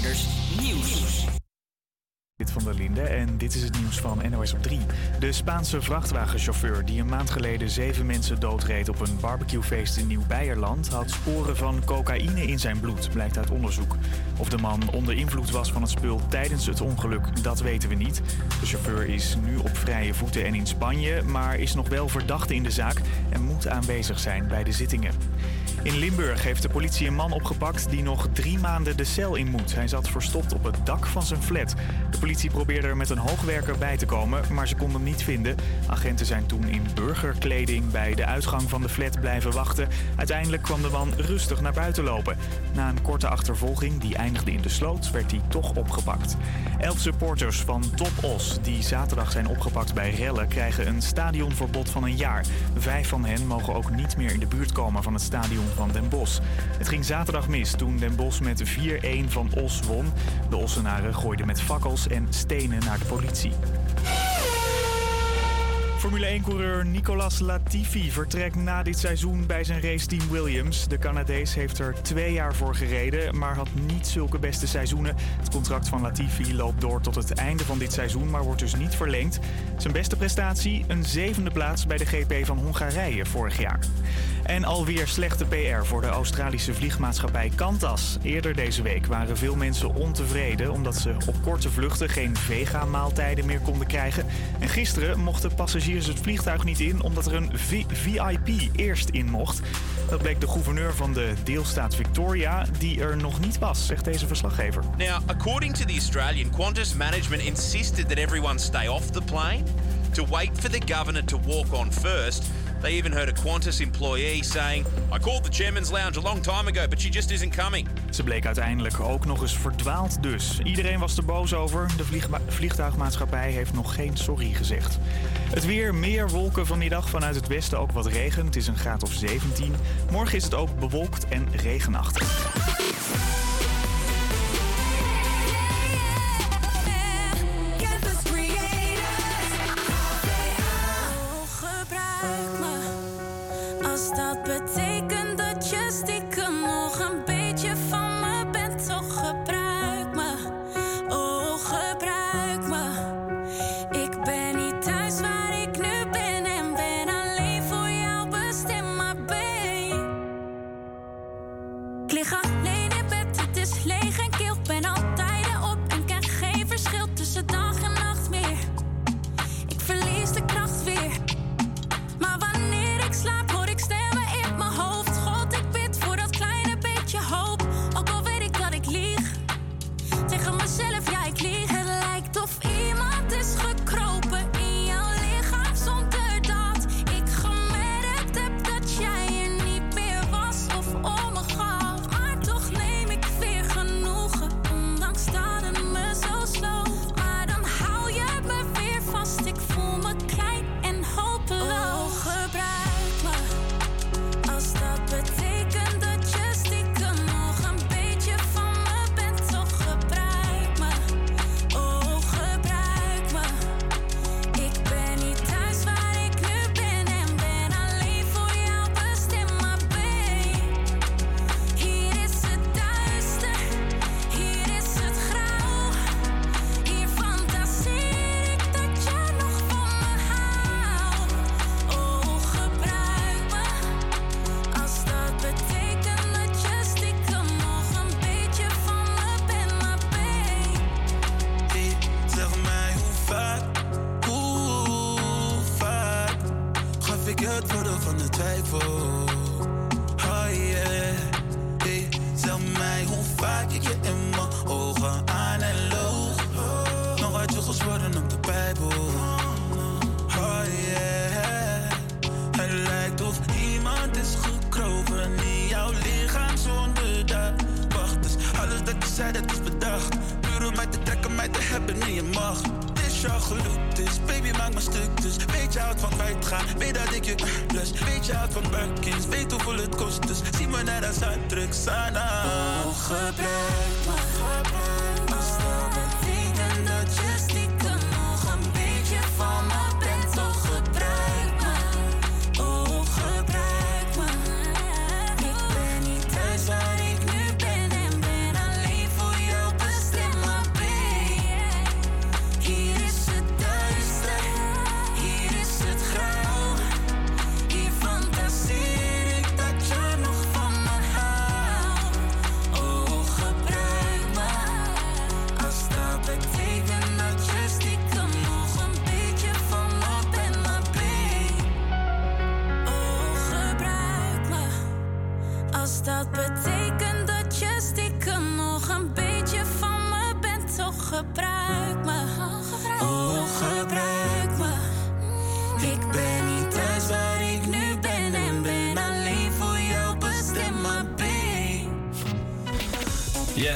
Nieuws. Dit van der Linde en dit is het nieuws van NOS op 3. De Spaanse vrachtwagenchauffeur die een maand geleden zeven mensen doodreed op een barbecuefeest in Nieuw-Beierland had sporen van cocaïne in zijn bloed, blijkt uit onderzoek. Of de man onder invloed was van het spul tijdens het ongeluk, dat weten we niet. De chauffeur is nu op vrije voeten en in Spanje, maar is nog wel verdachte in de zaak en moet aanwezig zijn bij de zittingen. In Limburg heeft de politie een man opgepakt die nog drie maanden de cel in moet. Hij zat verstopt op het dak van zijn flat. De politie probeerde er met een hoogwerker bij te komen, maar ze konden hem niet vinden. Agenten zijn toen in burgerkleding bij de uitgang van de flat blijven wachten. Uiteindelijk kwam de man rustig naar buiten lopen. Na een korte achtervolging, die eindigde in de sloot, werd hij toch opgepakt. Elf supporters van Top Os, die zaterdag zijn opgepakt bij rellen, krijgen een stadionverbod van een jaar. Vijf van hen mogen ook niet meer in de buurt komen van het stadion van Den Bosch. Het ging zaterdag mis toen Den Bosch met 4-1 van Os won. De Ossenaren gooiden met fakkels en stenen naar de politie. Formule 1-coureur Nicolas Latifi vertrekt na dit seizoen bij zijn raceteam Williams. De Canadees heeft er twee jaar voor gereden, maar had niet zulke beste seizoenen. Het contract van Latifi loopt door tot het einde van dit seizoen, maar wordt dus niet verlengd. Zijn beste prestatie? Een zevende plaats bij de GP van Hongarije vorig jaar. En alweer slechte PR voor de Australische vliegmaatschappij Qantas. Eerder deze week waren veel mensen ontevreden omdat ze op korte vluchten geen vega-maaltijden meer konden krijgen. En gisteren mochten passagiers het vliegtuig niet in omdat er een VIP eerst in mocht. Dat bleek de gouverneur van de deelstaat Victoria, die er nog niet was, zegt deze verslaggever. Now, according to the Australian, Qantas management insisted that everyone stay off the plane to wait for the governor to walk on first. They even heard a Qantas employee saying, I called the chairman's lounge a long time ago, but she just isn't coming. Ze bleek uiteindelijk ook nog eens verdwaald dus. Iedereen was er boos over. De vliegtuigmaatschappij heeft nog geen sorry gezegd. Het weer, meer wolken vanmiddag vanuit het westen, ook wat regen. Het is een graad of 17. Morgen is het ook bewolkt en regenachtig.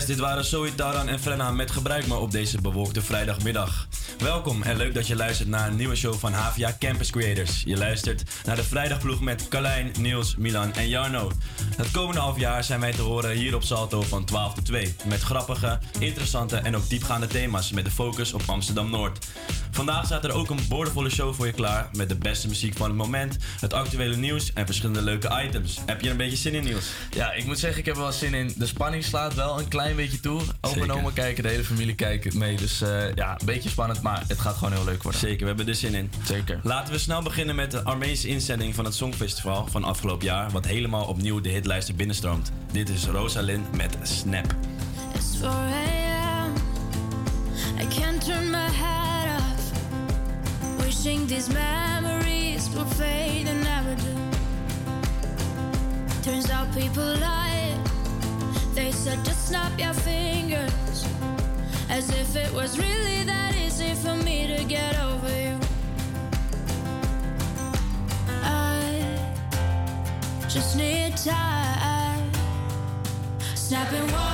Dit waren Zoe Taran en Frenna met Gebruik Me op deze bewolkte vrijdagmiddag. Welkom en leuk dat je luistert naar een nieuwe show van HVA Campus Creators. Je luistert naar de vrijdagploeg met Carlijn, Niels, Milan en Jarno. Het komende half jaar zijn wij te horen hier op Salto van 12 tot 2. Met grappige, interessante en ook diepgaande thema's met de focus op Amsterdam-Noord. Vandaag staat er ook een boordevolle show voor je klaar met de beste muziek van het moment, het actuele nieuws en verschillende leuke items. Heb je er een beetje zin in, Niels? Ja, ik moet zeggen, ik heb er wel zin in. De spanning slaat wel een klein beetje toe. Opa en oma kijken, de hele familie kijkt mee. Dus eh, ja, een beetje spannend, maar het gaat gewoon heel leuk worden. Zeker, we hebben er zin in. Zeker. Laten we snel beginnen met de Armeense inzending van het Songfestival van afgelopen jaar, wat helemaal opnieuw de hitlijsten binnenstroomt. Dit is Rosalind met Snap. It's snap your fingers. As if it was really that easy for me to get over you. I just need time. Snapping one,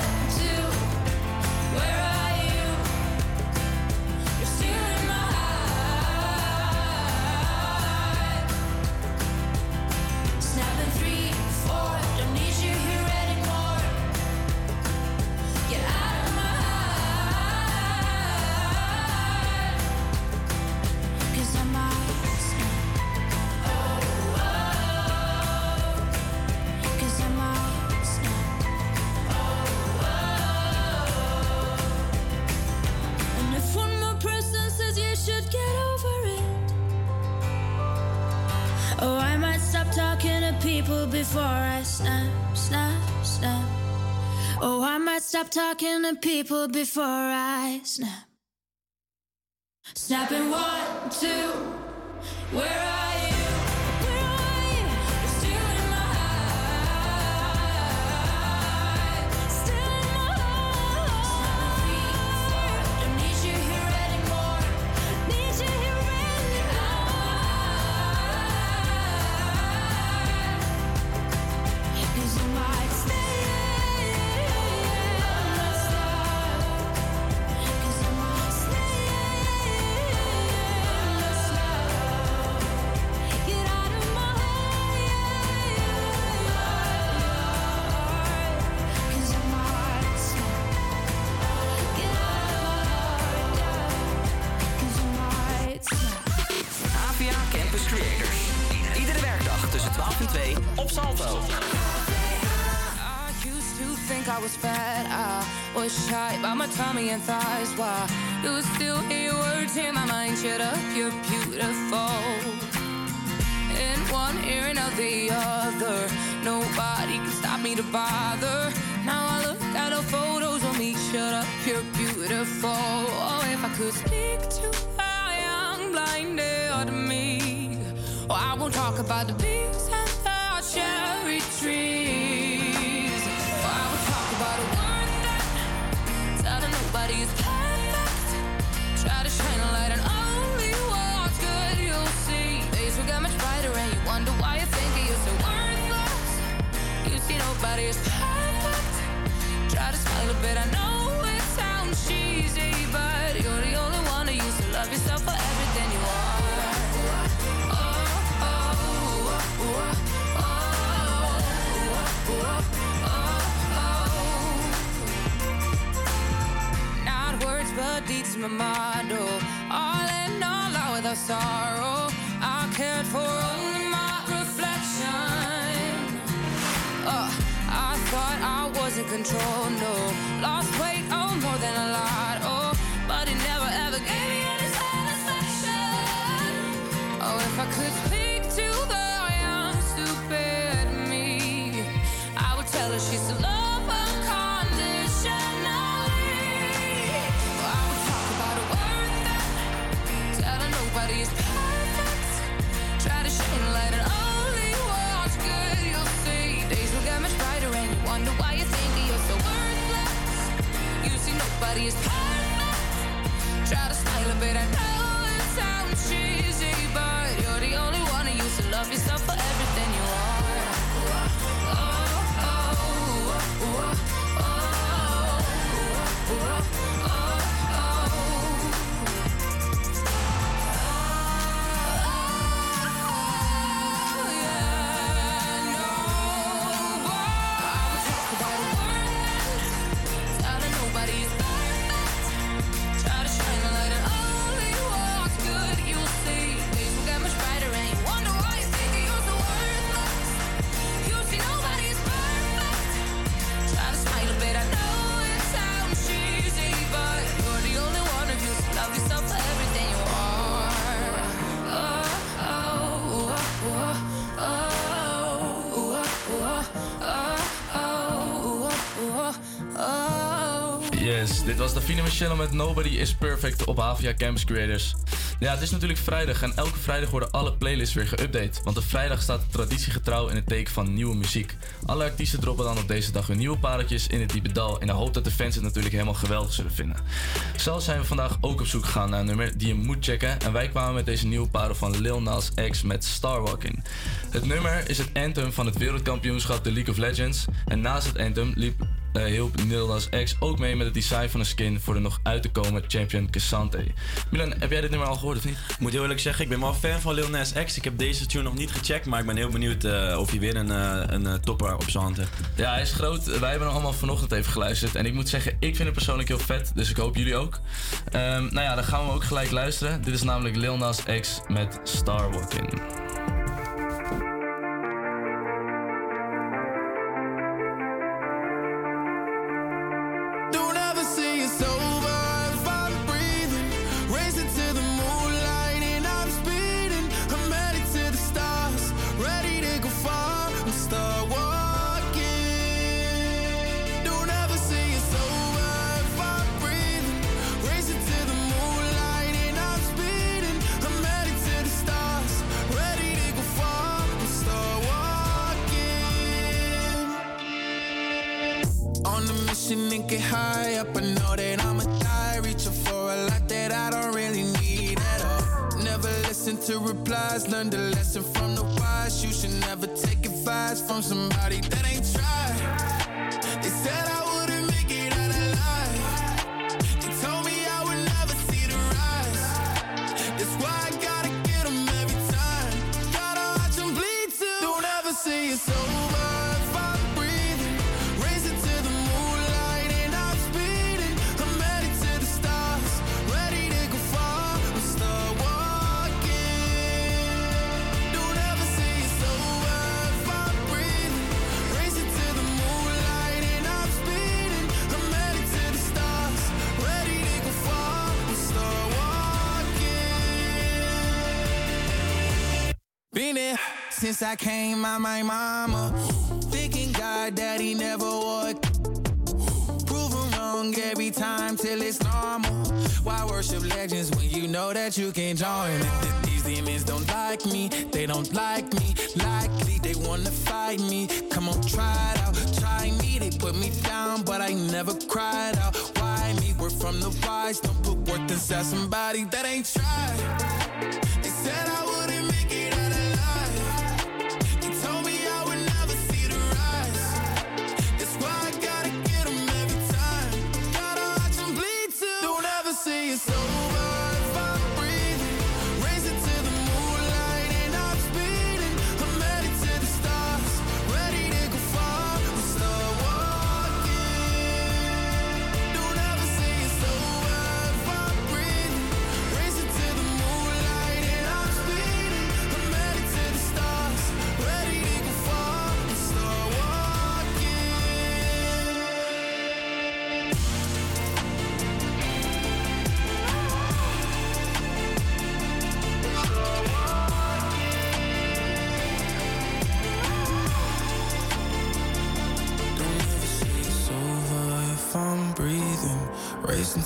people before I snap. Why you still hear words in my mind? Shut up, motto. All in all, out without sorrow. I cared for only my reflection. Uh, I thought I was in control, no. Lost weight, oh, more than a lot, these Michelle met Nobody is Perfect op Havia Campus Creators. Ja, het is natuurlijk vrijdag en elke vrijdag worden alle playlists weer geüpdate. Want op vrijdag staat traditiegetrouw in het teken van nieuwe muziek. Alle artiesten droppen dan op deze dag hun nieuwe pareltjes in het diepe dal. In de hoop dat de fans het natuurlijk helemaal geweldig zullen vinden. Zelf zijn we vandaag ook op zoek gegaan naar een nummer die je moet checken. En wij kwamen met deze nieuwe parel van Lil Nas X met Starwalking. Het nummer is het anthem van het wereldkampioenschap The League of Legends. En naast het anthem liep eh, hielp Lil Nas X ook mee met het design van een skin voor de nog uit te komen champion Cassante. Milan, heb jij dit nummer al gehoord of niet? Ik moet heel eerlijk zeggen, ik ben wel fan van Lil Nas X. Ik heb deze tune nog niet gecheckt, maar ik ben heel benieuwd eh, of hij weer een, eh, een topper op zijn hand heeft. Ja, hij is groot. Wij hebben hem allemaal vanochtend even geluisterd. En ik moet zeggen, ik vind het persoonlijk heel vet. Dus ik hoop jullie ook. Ehm, nou ja, dan gaan we ook gelijk luisteren. Dit is namelijk Lil Nas X met Starwalking. Get high up. I know that I'ma die. Reaching for a lot that I don't really need at all. Never listen to replies. Learn the lesson from the wise. You should never take advice from somebody that ain't tried. They said I wouldn't make it out alive. They told me I would never see the rise. That's why I gotta get every time. Gotta watch bleed too. Don't ever say it's over Been there since I came out my mama. Thinking God he never would. Proven wrong every time till it's normal. Why worship legends when you know that you can join? Th- These demons don't like me, they don't like me. Likely they wanna fight me. Come on, try it out. Try me, they put me down, but I never cried out. Why me? We're from the wise. Don't put worth inside somebody that ain't tried. They said I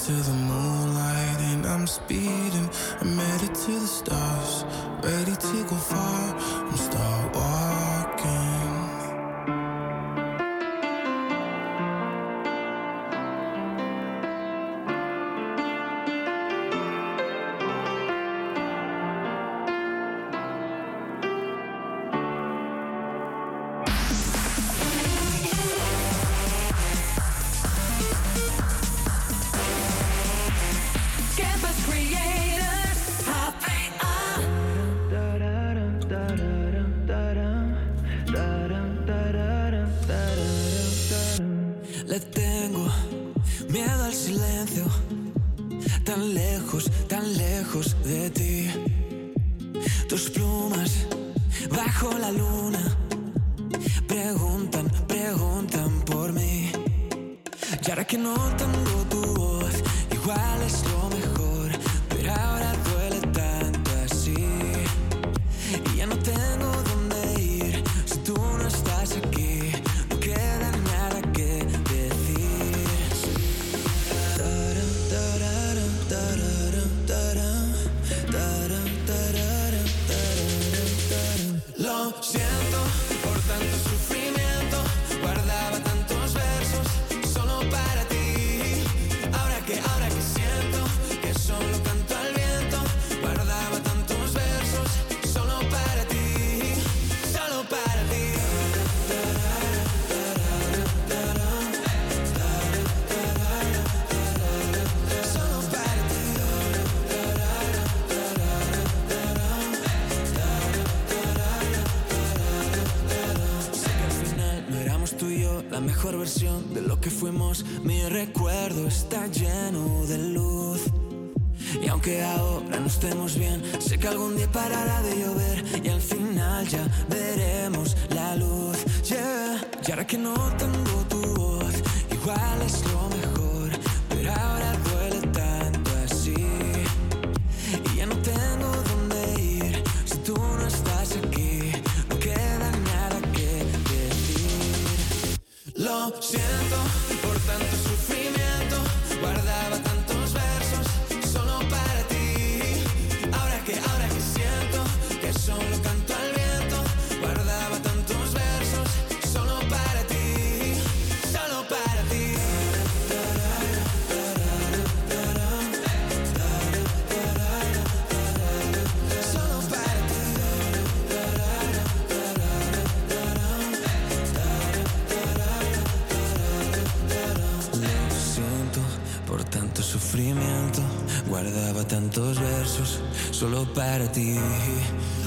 to the moonlight and I'm speeding. I'm headed to the stars, ready to go far.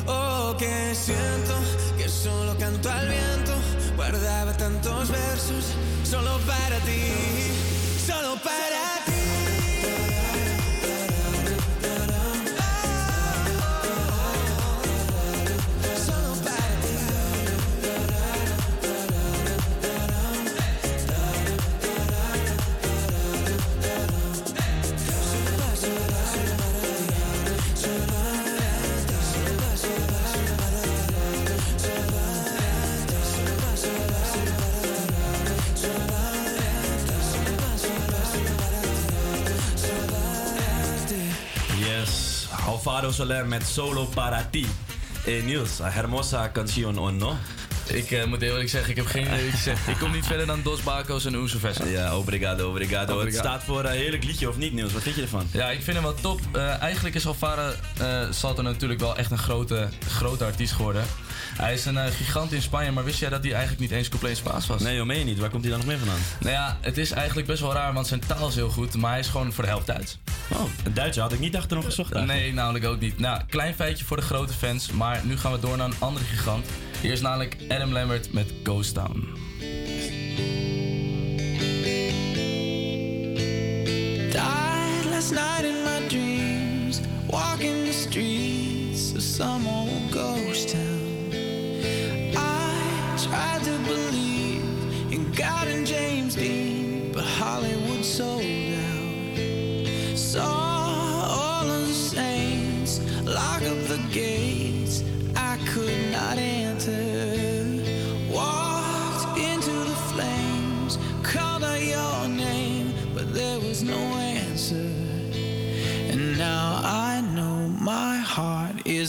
Oh, que siento que solo canto al viento. Guardaba tantos versos solo para ti. Soler met Solo Para Ti. Hey Niels, hermosa canción, ¿o no? Ik eh, moet eerlijk zeggen, ik heb geen idee wat je. Ik kom niet verder dan Dos Bacos en Vessa. Ja, obrigado, obrigado. Het staat voor een heerlijk liedje, of niet Niels? Wat vind je ervan? Ja, ik vind hem wel top. Eh, eigenlijk is Alvaro eh Salto natuurlijk wel echt een grote, grote artiest geworden. Hij is een eh, gigant in Spanje, maar wist jij dat hij eigenlijk niet eens compleet Spaans was? Nee, joh, meen je niet. Waar komt hij dan nog meer vandaan? Nou ja, het is eigenlijk best wel raar, want zijn taal is heel goed, maar hij is gewoon voor de helft Duits. Oh, een Duitser had ik niet achter nog gezocht eigenlijk. Nee, namelijk ook niet. Nou, klein feitje voor de grote fans, maar nu gaan we door naar een andere gigant. Hier is namelijk Adam Lambert met Ghost Town.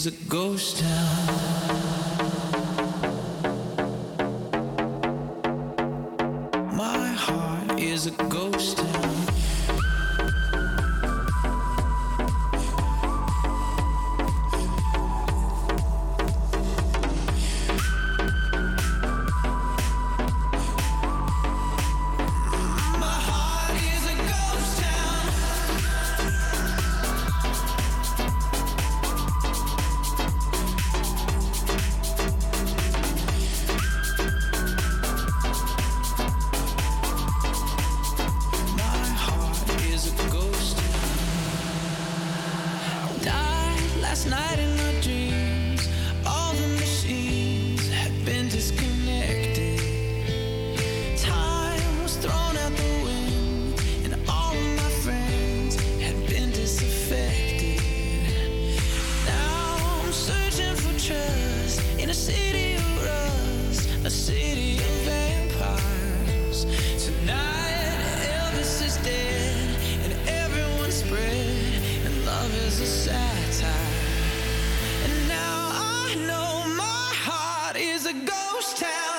Is a ghost town. A ghost town.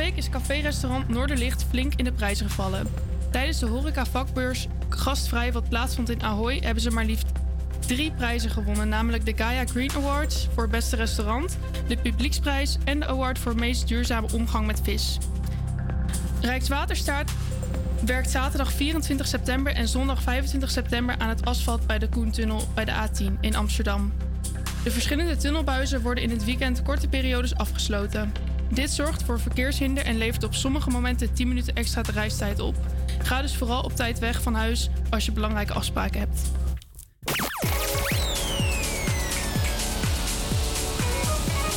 Week is café-restaurant Noorderlicht flink in de prijzen gevallen. Tijdens de horeca-vakbeurs Gastvrij, wat plaatsvond in Ahoy, hebben ze maar liefst drie prijzen gewonnen. Namelijk de Gaia Green Awards voor beste restaurant, de Publieksprijs en de award voor meest duurzame omgang met vis. Rijkswaterstaat werkt zaterdag 24 september en zondag 25 september aan het asfalt bij de Koentunnel bij de A10 in Amsterdam. De verschillende tunnelbuizen worden in het weekend korte periodes afgesloten. Dit zorgt voor verkeershinder en levert op sommige momenten 10 minuten extra reistijd op. Ga dus vooral op tijd weg van huis als je belangrijke afspraken hebt.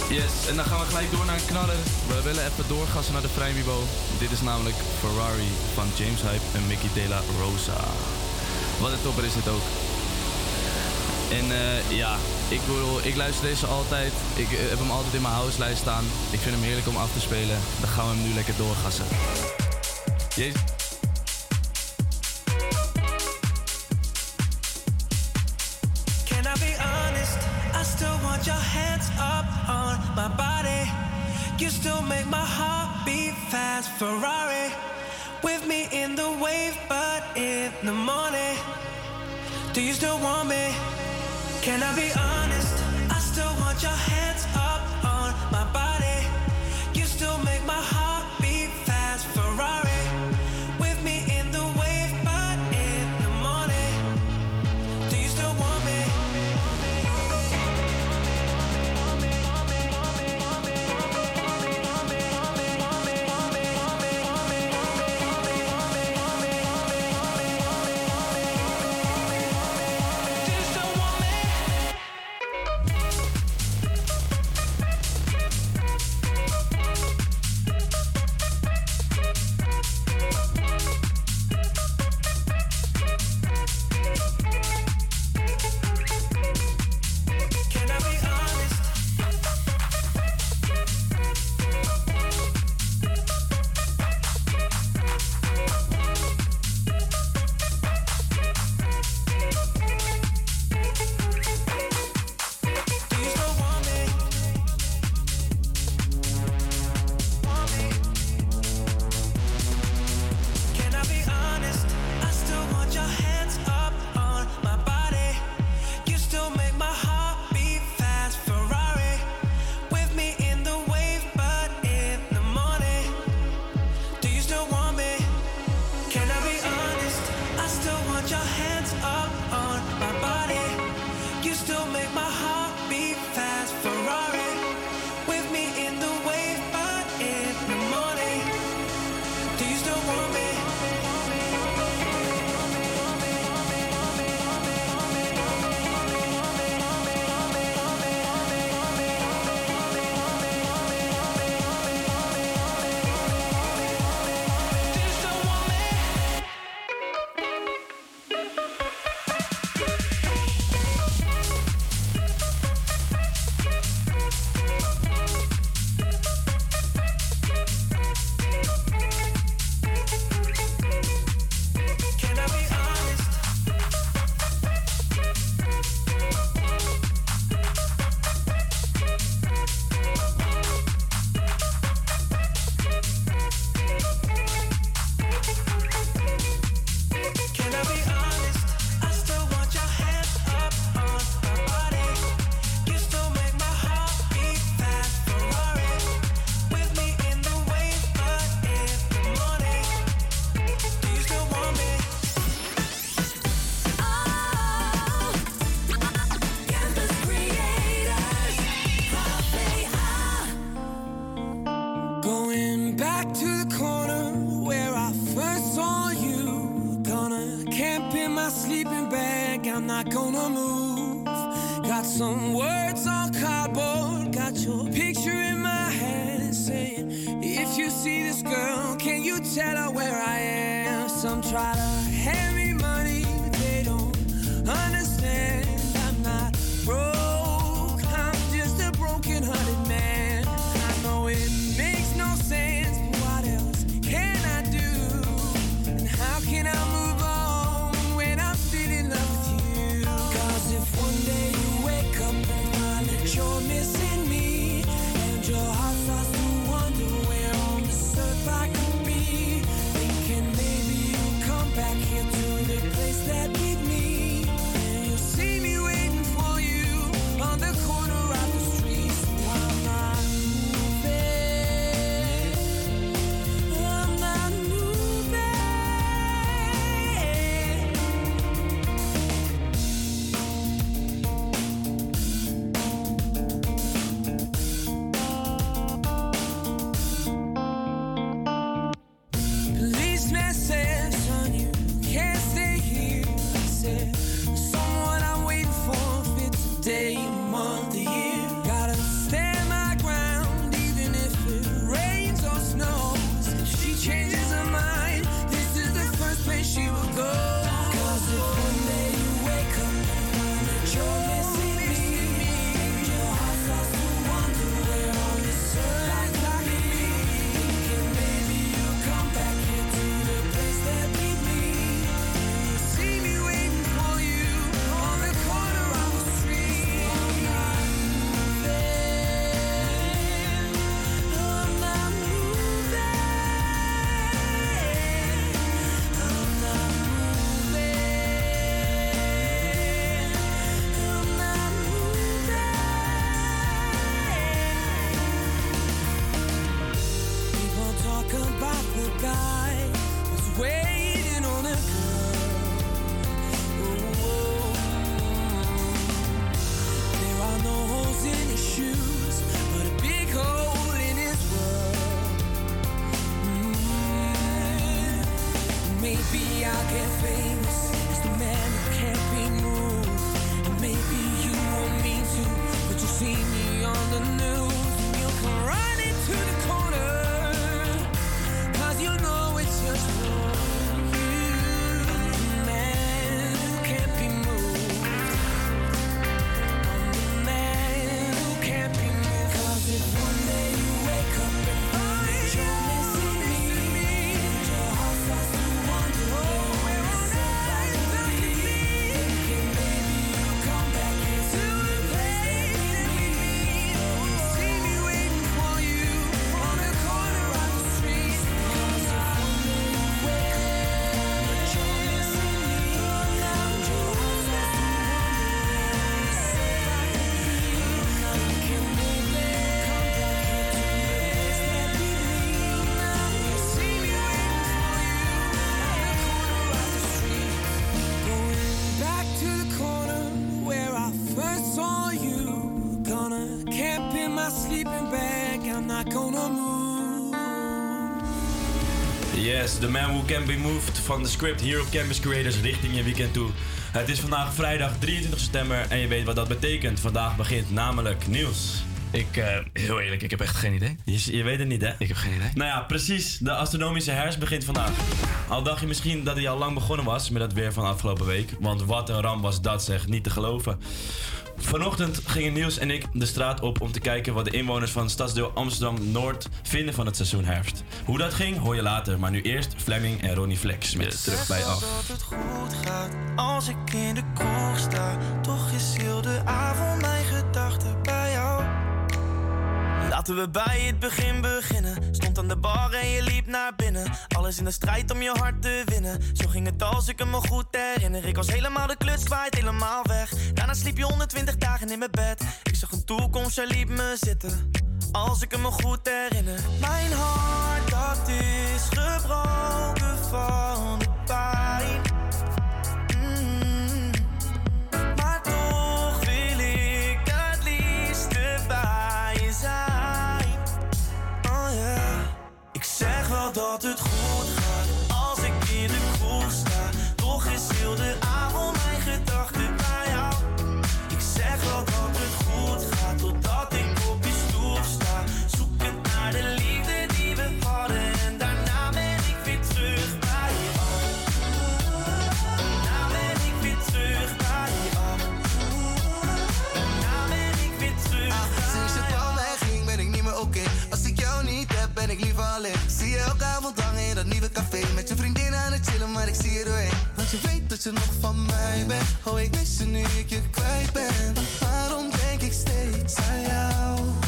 Yes, en dan gaan we gelijk door naar een knaller. We willen even doorgassen naar de Vrijmibo. Dit is namelijk Ferrari van James Hype en Mickey De La Rosa. Wat een topper is dit ook. En eh, ja, ik, bedoel, ik luister deze altijd. Ik eh, heb hem altijd in mijn houselijst staan. Ik vind hem heerlijk om af te spelen. Dan gaan we hem nu lekker doorgassen. Jezus. Can I be honest? I still want your hands up on my body. You still make my heart beat fast. Ferrari with me in the wave, but in the morning. Do you still want me? Can I be honest? I still want your hands up on my body. The Man Who Can Be Moved van de script hier op Campus Creators richting je weekend toe. Het is vandaag vrijdag 23 september en je weet wat dat betekent. Vandaag begint namelijk nieuws. Ik, eh, heel eerlijk, ik heb echt geen idee. Je, je weet het niet, hè? Ik heb geen idee. Nou ja, precies. De astronomische herfst begint vandaag. Al dacht je misschien dat hij al lang begonnen was met het weer van afgelopen week. Want wat een ramp was dat, zeg. Niet te geloven. Vanochtend gingen Niels en ik de straat op om te kijken wat de inwoners van stadsdeel Amsterdam-Noord vinden van het seizoen herfst. Hoe dat ging, hoor je later. Maar nu eerst Fleming en Ronnie Flex met Terug bij Af. dat het goed gaat als ik in de kroeg sta. Toch is heel de avond mijn gedachten. Laten we bij het begin beginnen. Stond aan de bar en je liep naar binnen. Alles in de strijd om je hart te winnen. Zo ging het als ik me goed herinner. Ik was helemaal de kluts kwijt, helemaal weg. Daarna sliep je 120 dagen in mijn bed. Ik zag een toekomst, jij liep me zitten. Als ik me goed herinner. Mijn hart, dat is gebroken van de pijn. Dat het goed gaat als ik in de kroeg sta. Toch is heel de dat nieuwe café. Met je vriendin aan het chillen, maar ik zie je doorheen. Want je weet dat je nog van mij bent. Oh, ik mis je nu ik je kwijt ben. Waarom denk ik steeds aan jou?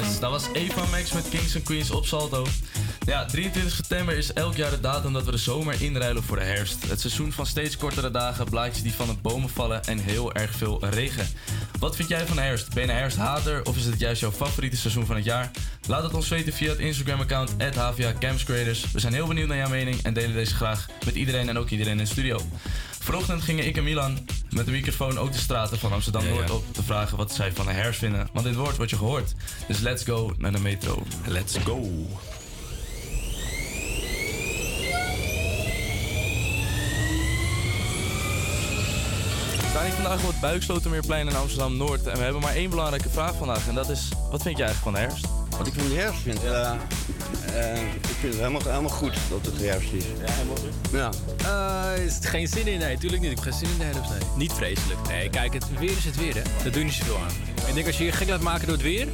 Dat was Eva Max met Kings and Queens op Salto. Ja, 23 september is elk jaar de datum dat we de zomer inruilen voor de herfst. Het seizoen van steeds kortere dagen, blaadjes die van de bomen vallen en heel erg veel regen. Wat vind jij van de herfst? Ben je een herfsthater of is het juist jouw favoriete seizoen van het jaar? Laat het ons weten via het Instagram-account @havia_camscreators. We zijn heel benieuwd naar jouw mening en delen deze graag met iedereen en ook iedereen in de studio. Vanochtend gingen ik en Milan met de microfoon ook de straten van Amsterdam-Noord op te vragen wat zij van de herfst vinden. Want dit woord wordt je gehoord. Dus let's go naar de metro. Let's go. We staan hier vandaag op het Buikslotermeerplein in Amsterdam-Noord. En we hebben maar één belangrijke vraag vandaag. En dat is, wat vind je eigenlijk van de herfst? Wat ik van de herfst vind? Ja, eh, ik vind het helemaal, helemaal goed dat het herfst is. Ja, helemaal goed? Ja. Eh, is het geen zin in? Nee, tuurlijk niet. Ik heb geen zin in de herfst. Nee. Niet vreselijk. Nee, kijk, het weer is het weer, hè. Dat doe je niet zoveel aan. Ik denk als je je gek laat maken door het weer,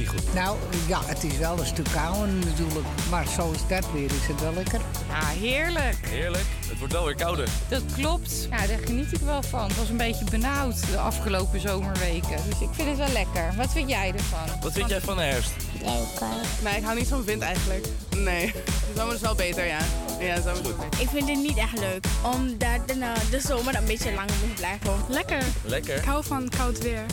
niet goed. Nou, ja, het is wel een stuk kouder natuurlijk. Maar zoals dat weer is het wel lekker. Ja, heerlijk. Heerlijk. Het wordt wel weer kouder. Dat klopt. Ja, daar geniet ik wel van. Het was een beetje benauwd de afgelopen zomerweken. Dus ik vind het wel lekker. Wat vind jij ervan? Wat vind jij van de herfst? Nee, ik hou niet van wind eigenlijk. Nee. De zomer is wel beter, ja. Ja, de zomer is goed. Ik vind het niet echt leuk, omdat de, nou, de zomer een beetje langer moet blijven. Lekker. Lekker. Ik hou van koud weer.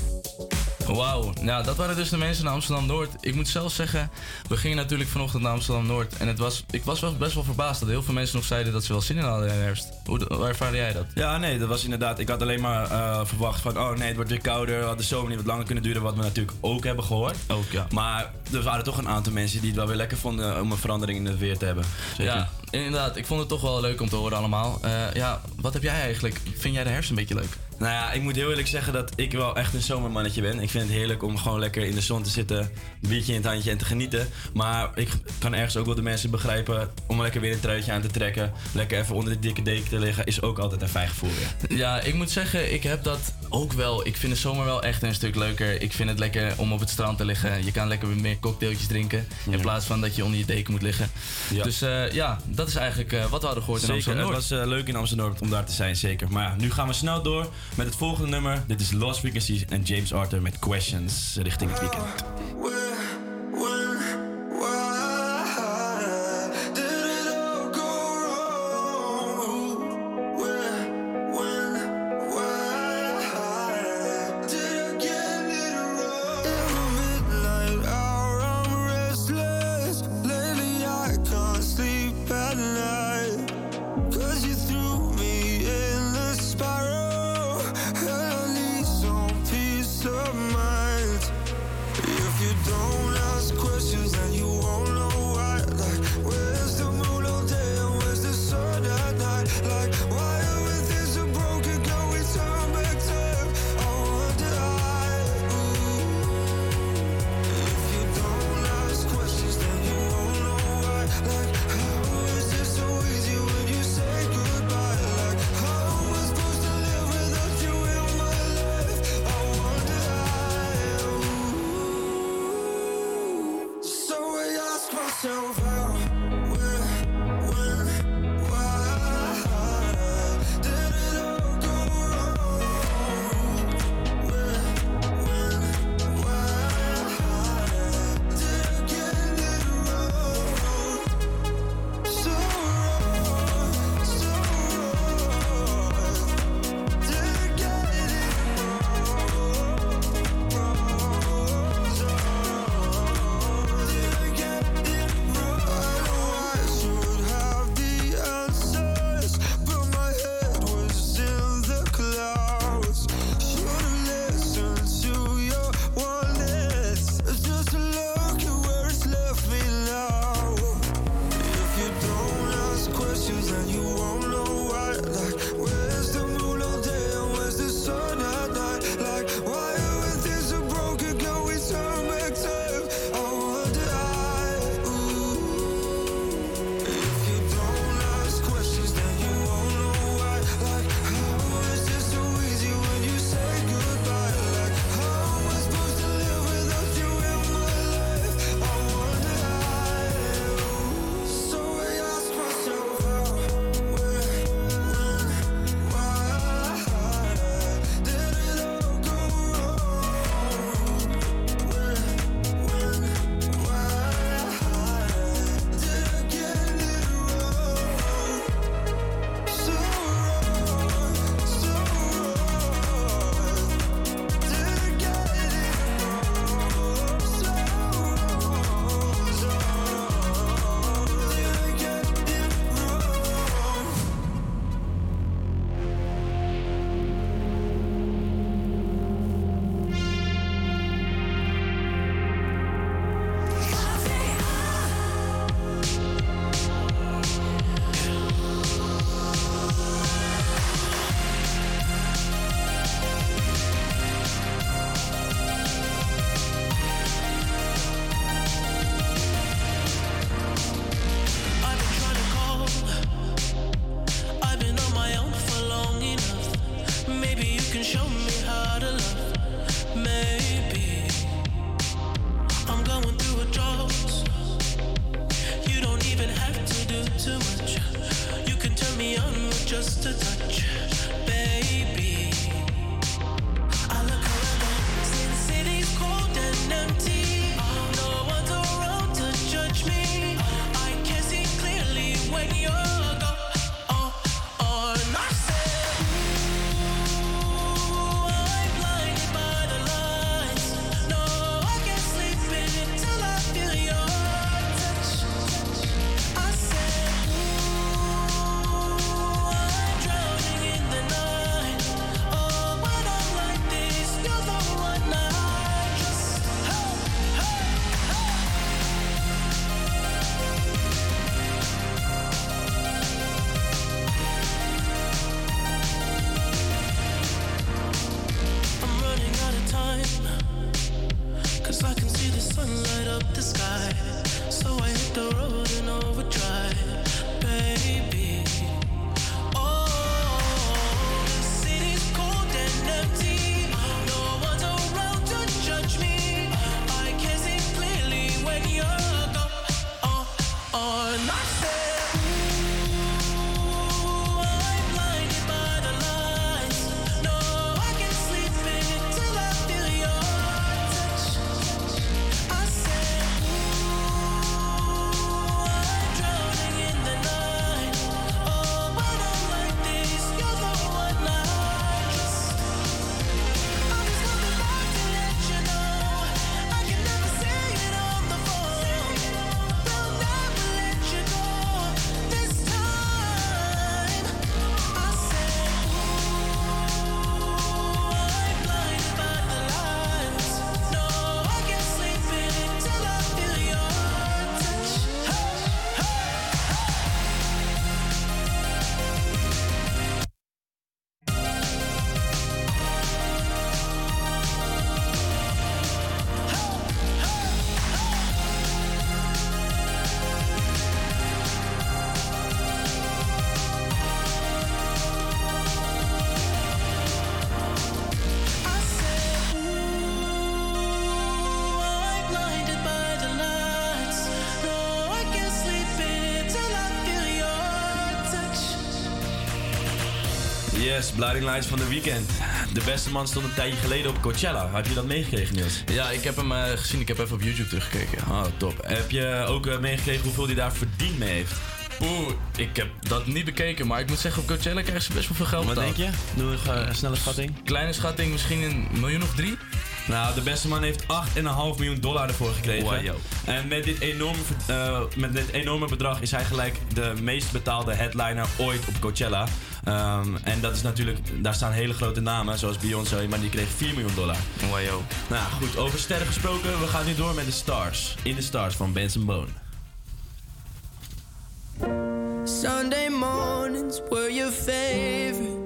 Wauw, nou dat waren dus de mensen in Amsterdam-Noord. Ik moet zelf zeggen, we gingen natuurlijk vanochtend naar Amsterdam-Noord. En het was, ik was wel best wel verbaasd dat heel veel mensen nog zeiden dat ze wel zin in hadden in de herfst. Hoe, hoe ervaarde jij dat? Ja, nee, dat was inderdaad. Ik had alleen maar eh, verwacht van, oh nee, het wordt weer kouder. Had de zomer niet wat langer kunnen duren, wat we natuurlijk ook hebben gehoord. Ook, ja. Maar er waren toch een aantal mensen die het wel weer lekker vonden om een verandering in het weer te hebben. Zeker. Ja, inderdaad. Ik vond het toch wel leuk om te horen allemaal. Eh, ja, wat heb jij eigenlijk? Vind jij de herfst een beetje leuk? Nou ja, ik moet heel eerlijk zeggen dat ik wel echt een zomermannetje ben. Ik vind het heerlijk om gewoon lekker in de zon te zitten, een biertje in het handje en te genieten. Maar ik kan ergens ook wel de mensen begrijpen om lekker weer een truitje aan te trekken. Lekker even onder de dikke deken te liggen, is ook altijd een fijn gevoel weer. Ja, ik moet zeggen, ik heb dat ook wel. Ik vind de zomer wel echt een stuk leuker. Ik vind het lekker om op het strand te liggen. Je kan lekker meer cocktailtjes drinken. In plaats van dat je onder je deken moet liggen. Ja. Dus eh, ja, dat is eigenlijk eh, wat we hadden gehoord in Zeker, het was eh, leuk in Amsterdam om daar te zijn, zeker. Maar ja, nu gaan we snel door met het volgende nummer. Dit is Lost Frequencies en James Arthur met Questions richting het weekend. the sky. So I hit the road. Lights van de weekend. De beste man stond een tijdje geleden op Coachella. Had je dat meegekregen, Niels? Ja, ik heb hem eh, gezien. Ik heb even op YouTube teruggekeken. Oh, top. Heb je ook eh, meegekregen hoeveel hij daar verdiend mee heeft? Oeh, ik heb dat niet bekeken, maar ik moet zeggen, op Coachella krijgen ze best wel veel geld Wat denk je? Doe een eh, snelle schatting. Kleine schatting, misschien een miljoen of drie? Nou, de beste man heeft 8,5 miljoen dollar ervoor gekregen. Wow. En met dit, enorme, met dit enorme bedrag is hij gelijk de meest betaalde headliner ooit op Coachella. Ehm, en dat is natuurlijk, daar staan hele grote namen, zoals Beyoncé, maar die kreeg 4 miljoen dollar. Wow, yo. Nou goed, over sterren gesproken, we gaan nu door met de Stars. In the Stars van Benson Bone. Sunday mornings were your favorite.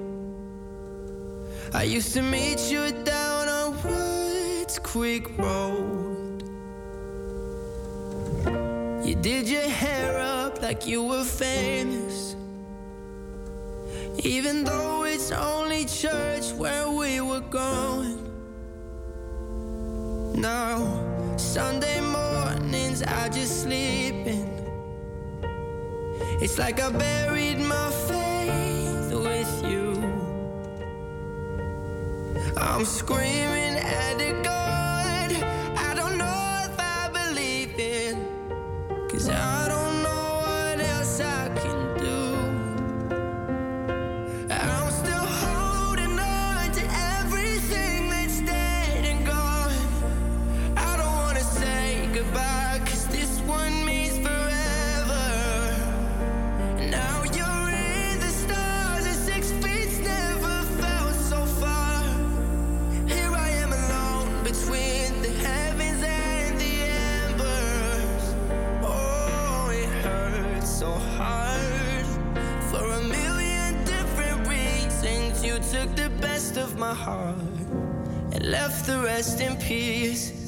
I used to meet you down on Woods Creek Road. You did your hair up like you were famous. Even though it's only church where we were going. Now, Sunday mornings I just sleep in. It's like I buried my faith with you. I'm screaming at the God I don't know if I believe in. Cause I don't of my heart and left the rest in pieces.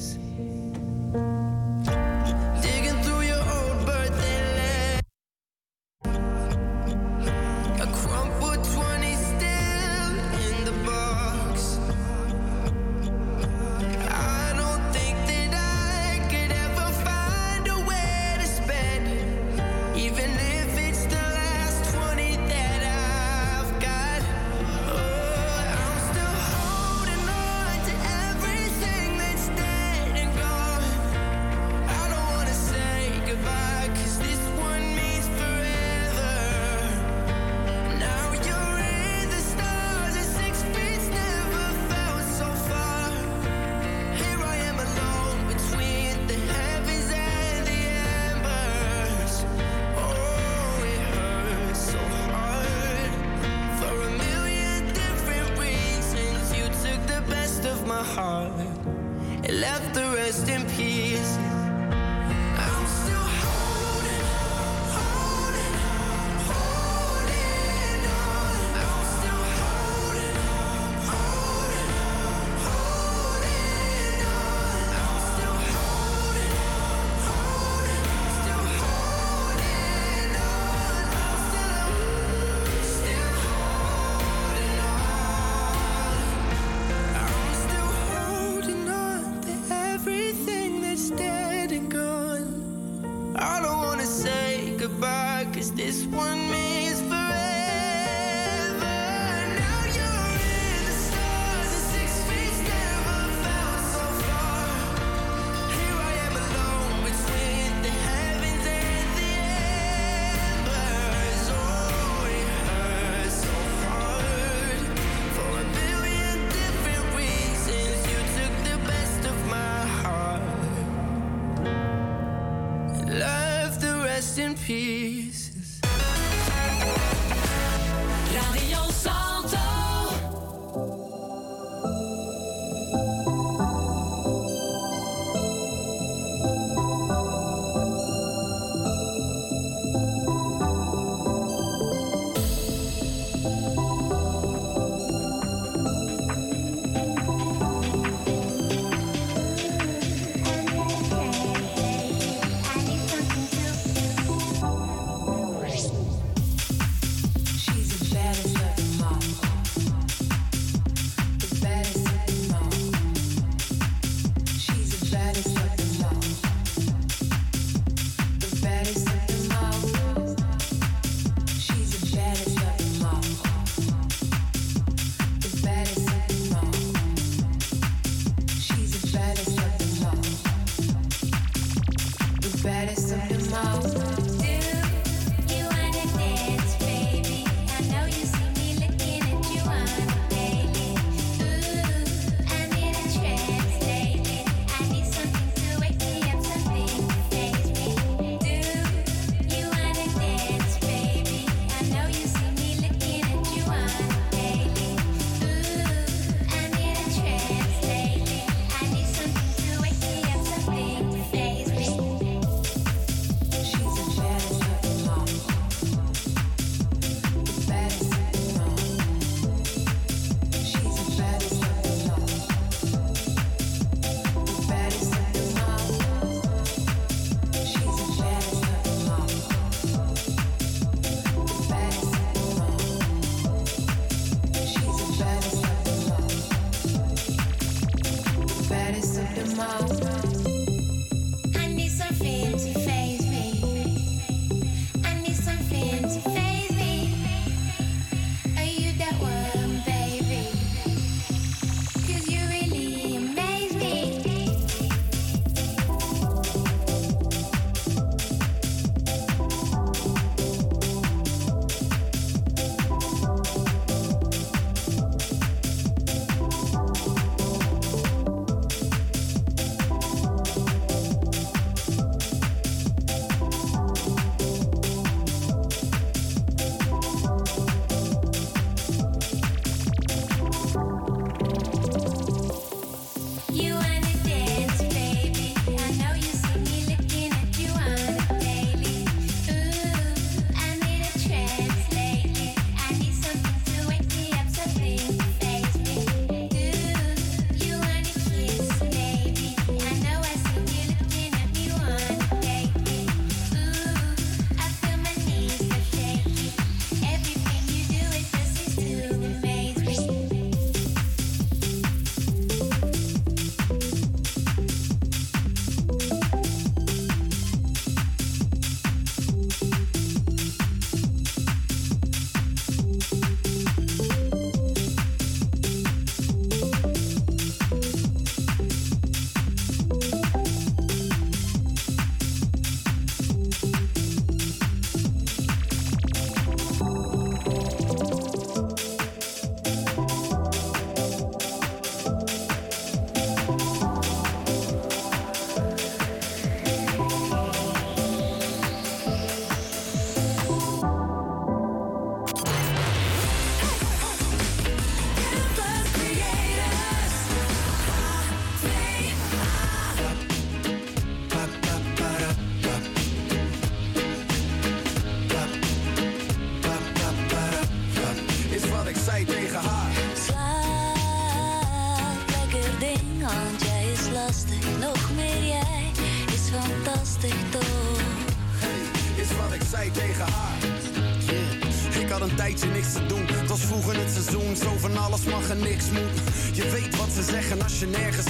je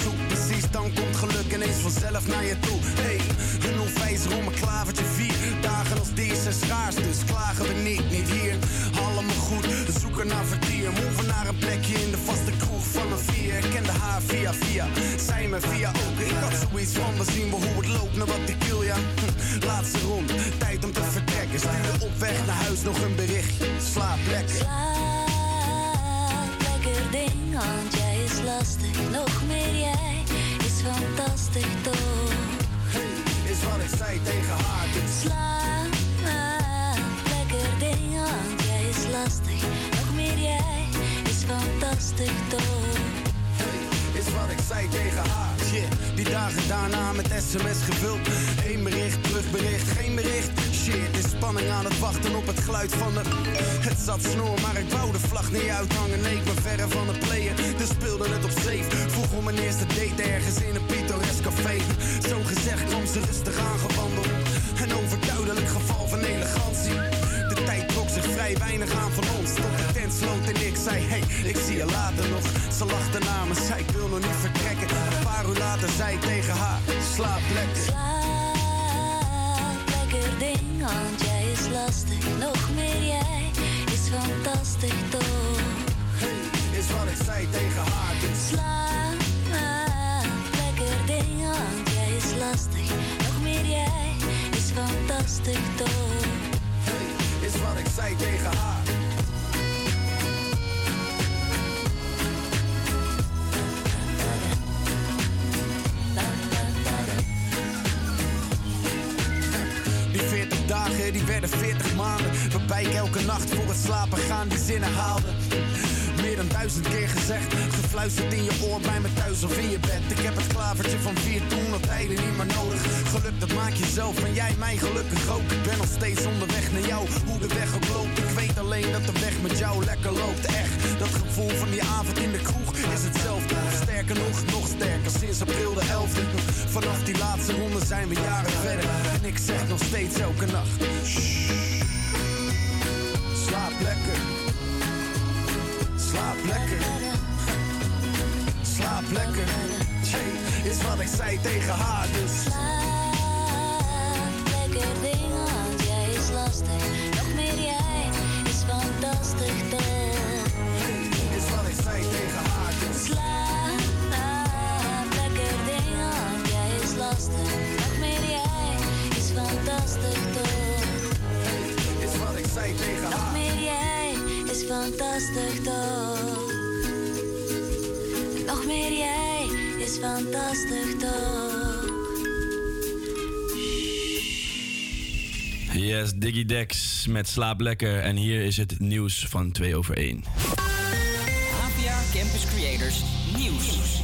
weinig aan van ons. Tot de tent sloot en ik zei, hey, ik zie je later nog. Ze lachte namens, zei ik wil nog niet vertrekken. Een paar uur later zei ik tegen haar, slaap lekker. Slaap lekker ding, want jij is lastig. Nog meer jij is fantastisch toch. Hey, is wat ik zei tegen haar. Slaap lekker ding, want jij is lastig. Nog meer jij is fantastisch toch. Die 40 dagen, die werden 40 maanden. Waarbij ik elke nacht voor het slapen gaan die zinnen haalde. Duizend keer gezegd, gefluisterd in je oor bij me thuis of in je bed. Ik heb het klavertje van vier toen al tijden niet meer nodig. Geluk dat maak je zelf en jij mij gelukkig ook. Ik ben nog steeds onderweg naar jou, hoe de weg ook loopt. Ik weet alleen dat de weg met jou lekker loopt. Echt, dat gevoel van die avond in de kroeg is hetzelfde. Sterker nog, nog sterker, sinds april de 11e. Vanaf die laatste ronde zijn we jaren verder. En ik zeg nog steeds elke nacht. "Shh, Slaap lekker. Slaap lekker. Slaap lekker. Is wat ik zei tegen haar, dus. Lekker ding, want jij is lastig. Nog meer jij is fantastisch toch? Is wat ik zei tegen haar, dus. Slaap, lekker ding, want jij is lastig. Nog meer jij is fantastisch toch? Is wat ik zei tegen haar. Fantastisch toch? Nog meer jij is fantastisch toch? Yes, Diggy Dex met Slaap Lekker. En hier is het nieuws van 2 over 1. APA Campus Creators Nieuws.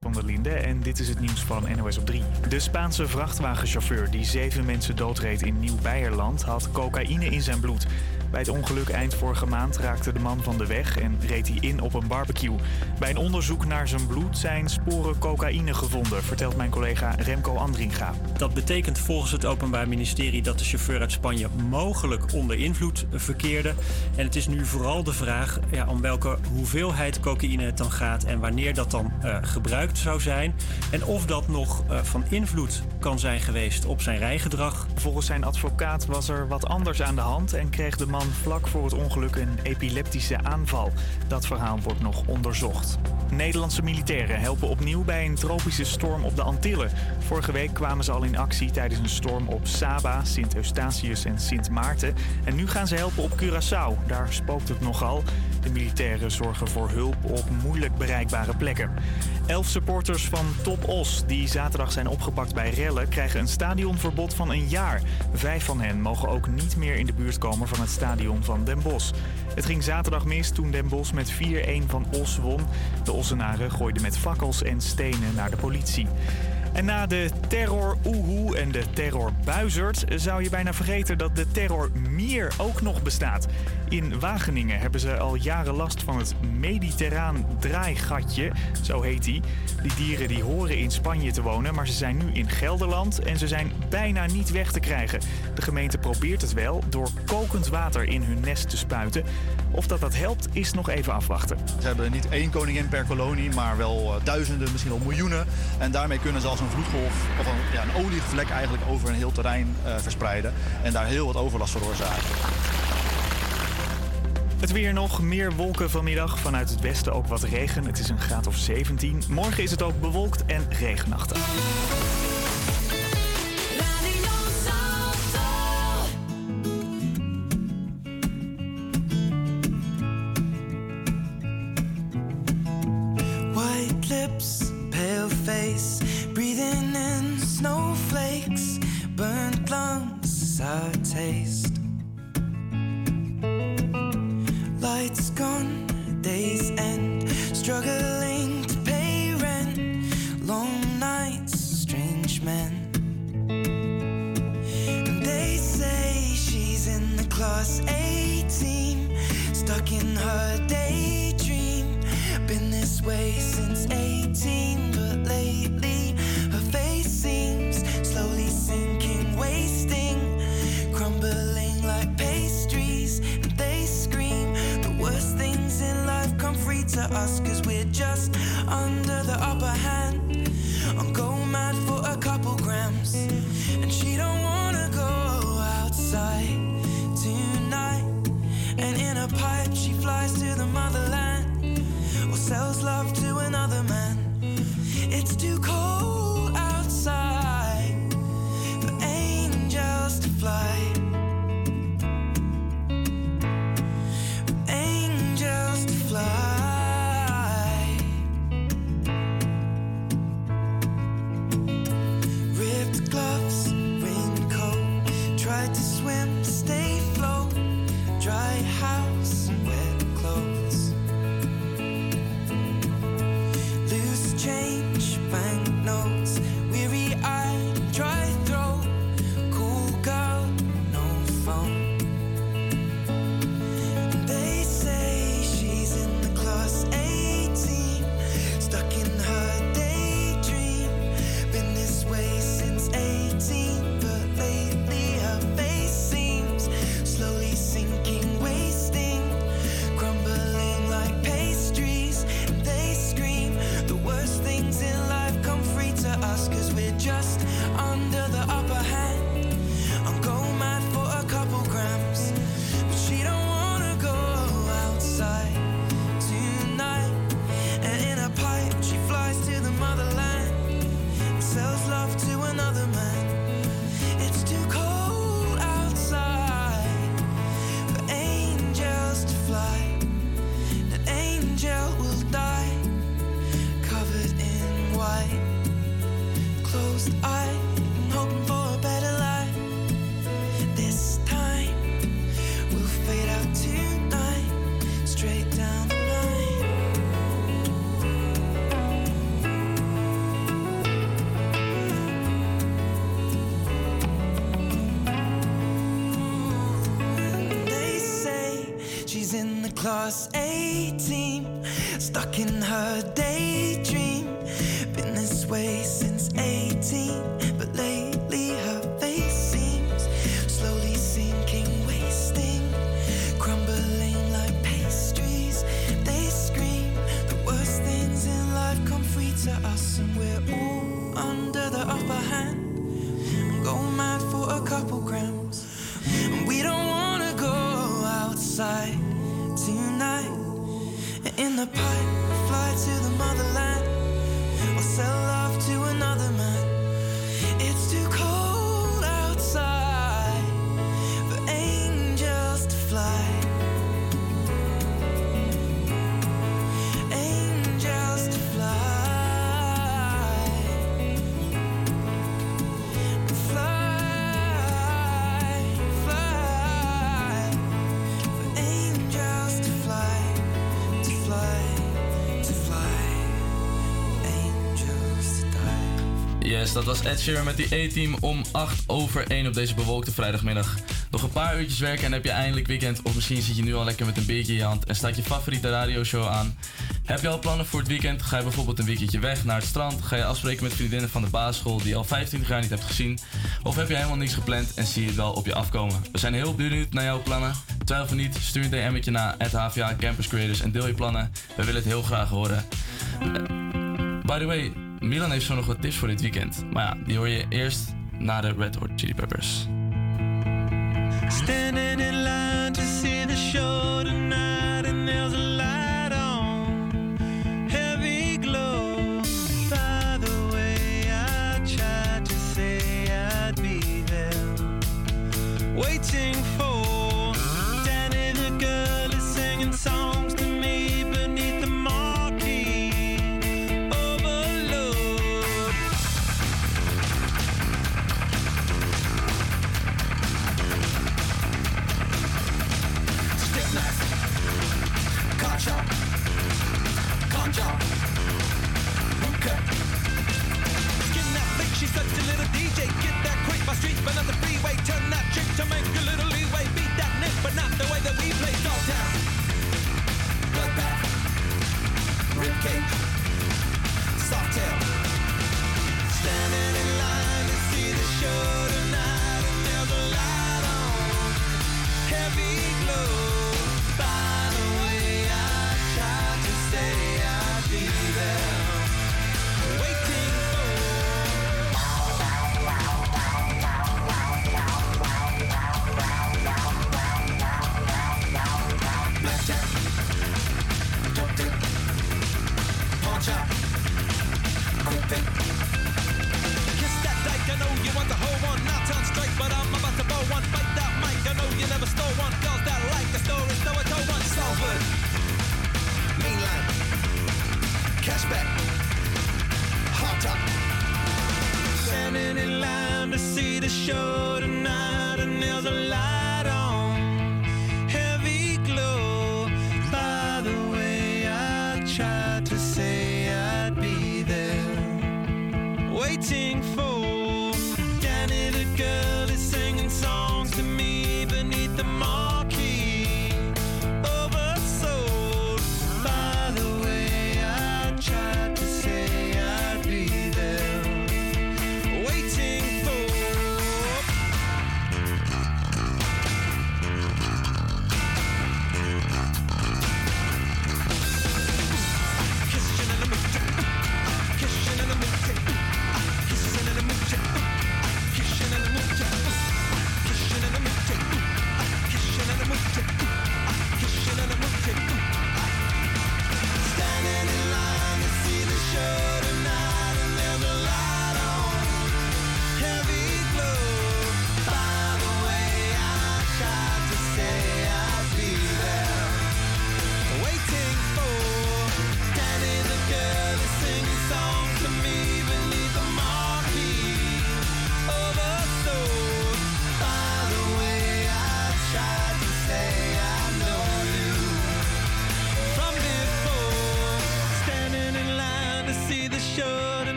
van der Linde en dit is het nieuws van NOS op 3. De Spaanse vrachtwagenchauffeur die zeven mensen doodreed in Nieuw-Beierland had cocaïne in zijn bloed. Bij het ongeluk eind vorige maand raakte de man van de weg en reed hij in op een barbecue. Bij een onderzoek naar zijn bloed zijn sporen cocaïne gevonden, vertelt mijn collega Remco Andringa. Dat betekent volgens het Openbaar Ministerie dat de chauffeur uit Spanje mogelijk onder invloed verkeerde. En het is nu vooral de vraag ja, om welke hoeveelheid cocaïne het dan gaat en wanneer dat dan eh, gebruikt zou zijn. En of dat nog eh, van invloed kan zijn geweest op zijn rijgedrag. Volgens zijn advocaat was er wat anders aan de hand en kreeg de man vlak voor het ongeluk een epileptische aanval. Dat verhaal wordt nog onderzocht. Nederlandse militairen helpen opnieuw bij een tropische storm op de Antillen. Vorige week kwamen ze al in actie tijdens een storm op Saba, Sint Eustatius en Sint Maarten. En nu gaan ze helpen op Curaçao. Daar spookt het nogal. De militairen zorgen voor hulp op moeilijk bereikbare plekken. Elf supporters van Top Os, die zaterdag zijn opgepakt bij rellen, krijgen een stadionverbod van een jaar. Vijf van hen mogen ook niet meer in de buurt komen van het stadion van Den Bosch. Het ging zaterdag mis toen Den Bosch met 4-1 van Os won. De Ossenaren gooiden met fakkels en stenen naar de politie. En na de terror Oehoe en de terror Buizerd zou je bijna vergeten dat de terror Mier ook nog bestaat. In Wageningen hebben ze al jaren last van het mediterraan draaigatje, zo heet die. Die dieren die horen in Spanje te wonen, maar ze zijn nu in Gelderland en ze zijn bijna niet weg te krijgen. De gemeente probeert het wel door kokend water in hun nest te spuiten. Of dat dat helpt, is nog even afwachten. Ze hebben niet één koningin per kolonie, maar wel eh, duizenden, misschien wel miljoenen. En daarmee kunnen ze als een vloedgolf of een, ja, een olievlek eigenlijk over een heel terrein eh, verspreiden. En daar heel wat overlast veroorzaken. Het weer nog, meer wolken vanmiddag. Vanuit het westen ook wat regen. Het is een graad of 17. Morgen is het ook bewolkt en regenachtig. Dat was Ed Sheeran met die A-team om 8 over 1 op deze bewolkte vrijdagmiddag. Nog een paar uurtjes werken en heb je eindelijk weekend. Of misschien zit je nu al lekker met een biertje in je hand en staat je favoriete radioshow aan. Heb je al plannen voor het weekend? Ga je bijvoorbeeld een weekendje weg naar het strand? Ga je afspreken met vriendinnen van de basisschool die je al 25 jaar niet hebt gezien? Of heb je helemaal niks gepland en zie je het wel op je afkomen? We zijn heel benieuwd naar jouw plannen. Twijfel niet, stuur een DM'tje naar HVA Campus Creators en deel je plannen. We willen het heel graag horen. By the way, Milan heeft zo nog wat tips voor dit weekend. Maar ja, die hoor je eerst na de Red Hot Chili Peppers. Standing in line to see the show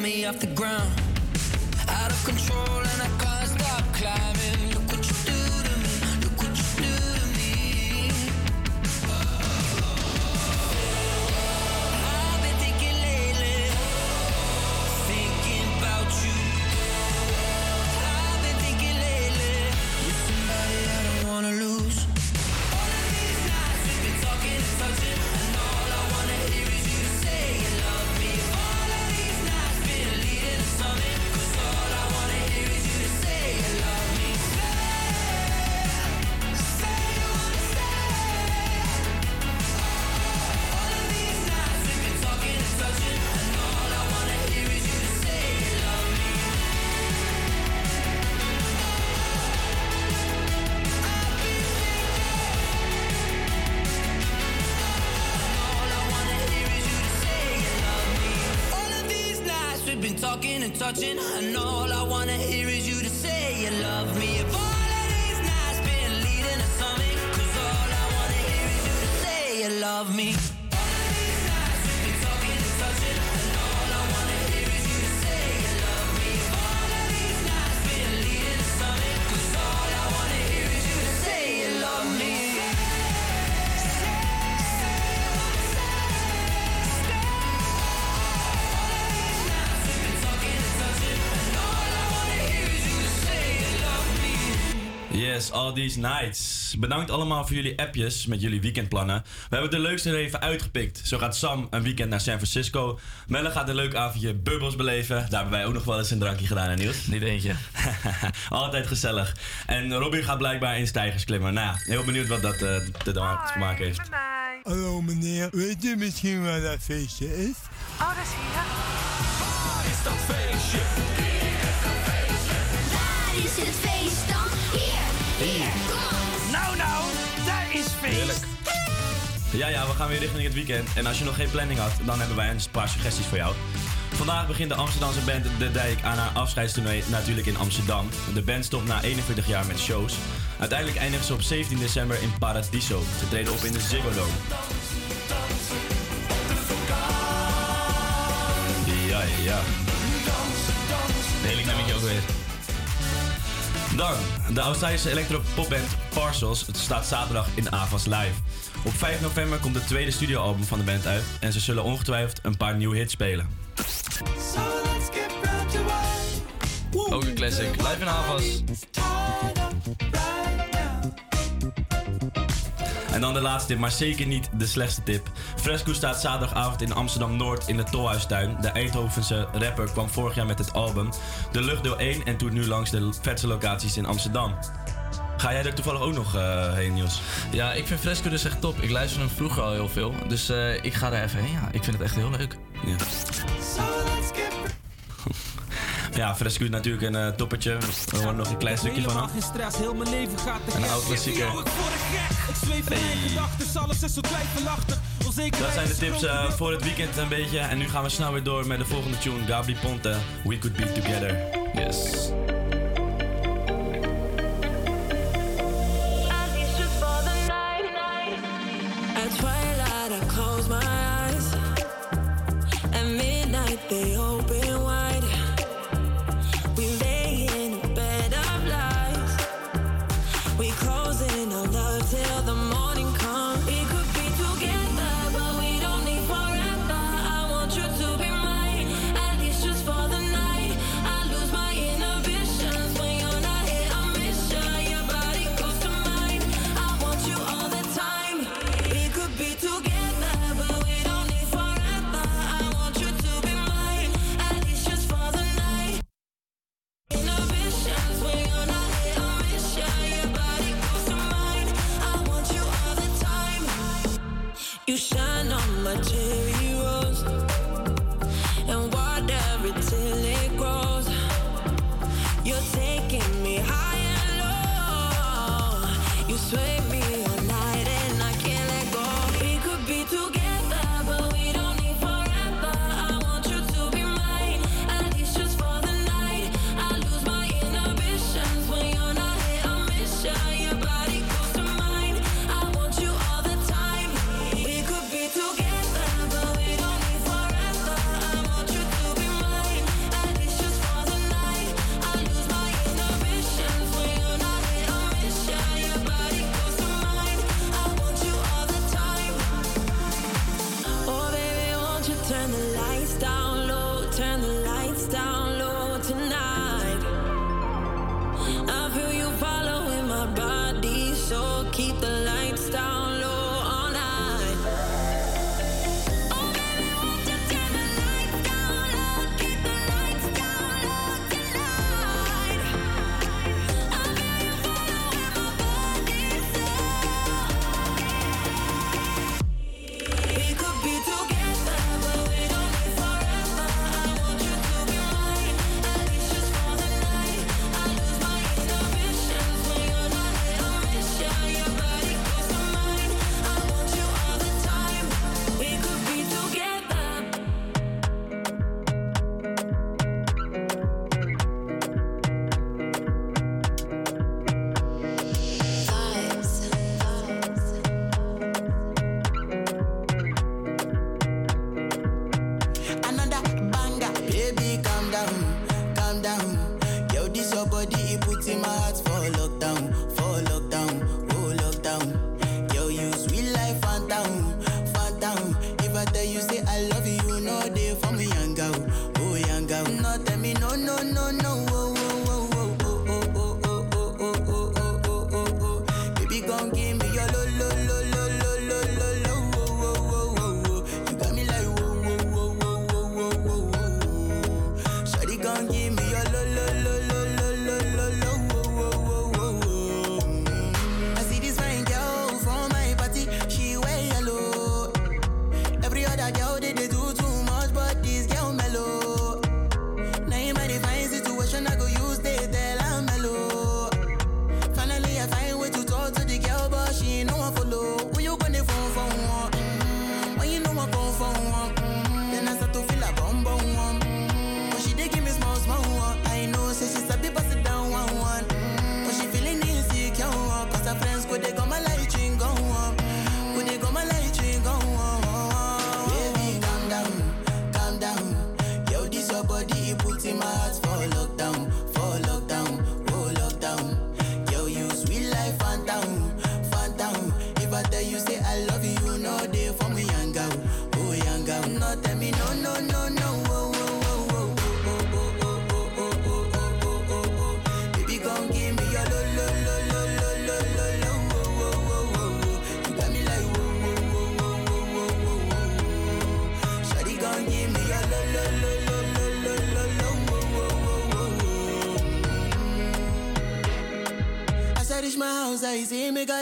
me off the ground, Yes, all these nights. Bedankt allemaal voor jullie appjes met jullie weekendplannen. We hebben de leukste er even uitgepikt. Zo gaat Sam een weekend naar San Francisco. Melle gaat een leuk avondje bubbels beleven. Daar hebben wij ook nog wel eens een drankje gedaan, hè Niels? Niet eentje. Altijd gezellig. En Robin gaat blijkbaar in stijgers klimmen. Nou ja, heel benieuwd wat dat eh, te te maken heeft. Hallo meneer, weet u misschien waar dat feestje is? Oh, dat is hier. Waar is dat feestje? Waar is het feest dan? Hier. Nou, nou, daar is feest. Ja, ja, we gaan weer richting het weekend. En als je nog geen planning had, dan hebben wij een paar suggesties voor jou. Vandaag begint de Amsterdamse band De Dijk aan haar afscheidstournee natuurlijk in Amsterdam. De band stopt na 41 jaar met shows. Uiteindelijk eindigen ze op 17 december in Paradiso. Ze treden op in de Ziggo Dome. Ja, ja, ja. Heerlijk nummertje ook weer. Dan, de Australische electropopband Parcels het staat zaterdag in Avas Live. Op 5 november komt het tweede studioalbum van de band uit en ze zullen ongetwijfeld een paar nieuwe hits spelen. Ook een classic. Live in Havas. En dan de laatste tip, maar zeker niet de slechtste tip. Fresco staat zaterdagavond in Amsterdam Noord in de Tolhuistuin. De Eindhovense rapper kwam vorig jaar met het album De Luchtdeel 1 en toert nu langs de vetste locaties in Amsterdam. Ga jij er toevallig ook nog eh, heen, Niels? Ja, ik vind Fresco dus echt top. Ik luister hem vroeger al heel veel. Dus eh, ik ga daar even heen. Ja, ik vind het echt heel leuk. Ja. Ja, Fresco is natuurlijk een eh, toppertje. We horen nog een klein stukje van hem. geen stress, heel mijn leven gaat te Een oud klassieker. Ik word gek, ik zweef in mijn gedachten, alles is zo twijfelachtig. Onzekerheid Dat zijn de tips eh, dan- voor het weekend een beetje. En nu gaan we snel weer door met de volgende tune. Gabri Ponte, We Could Be Together. Yes. At twilight,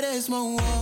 that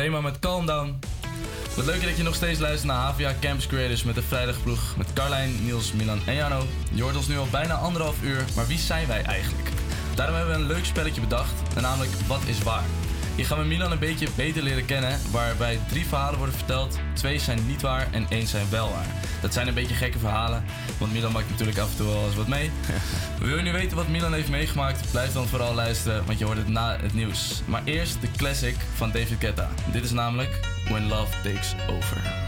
Rema met Calm Down. Wat leuk dat je nog steeds luistert naar HVA Campus Creators met de vrijdagploeg met Carlijn, Niels, Milan en Jano. Je hoort ons nu al bijna anderhalf uur, maar wie zijn wij eigenlijk? Daarom hebben we een leuk spelletje bedacht, namelijk Wat is Waar? Je gaat met Milan een beetje beter leren kennen, waarbij drie verhalen worden verteld, twee zijn niet waar en één zijn wel waar. Dat zijn een beetje gekke verhalen, want Milan maakt natuurlijk af en toe wel eens wat mee. Wil je nu weten wat Milan heeft meegemaakt? Blijf dan vooral luisteren, want je hoort het na het nieuws. Maar eerst de classic van David Guetta. Dit is namelijk When Love Takes Over.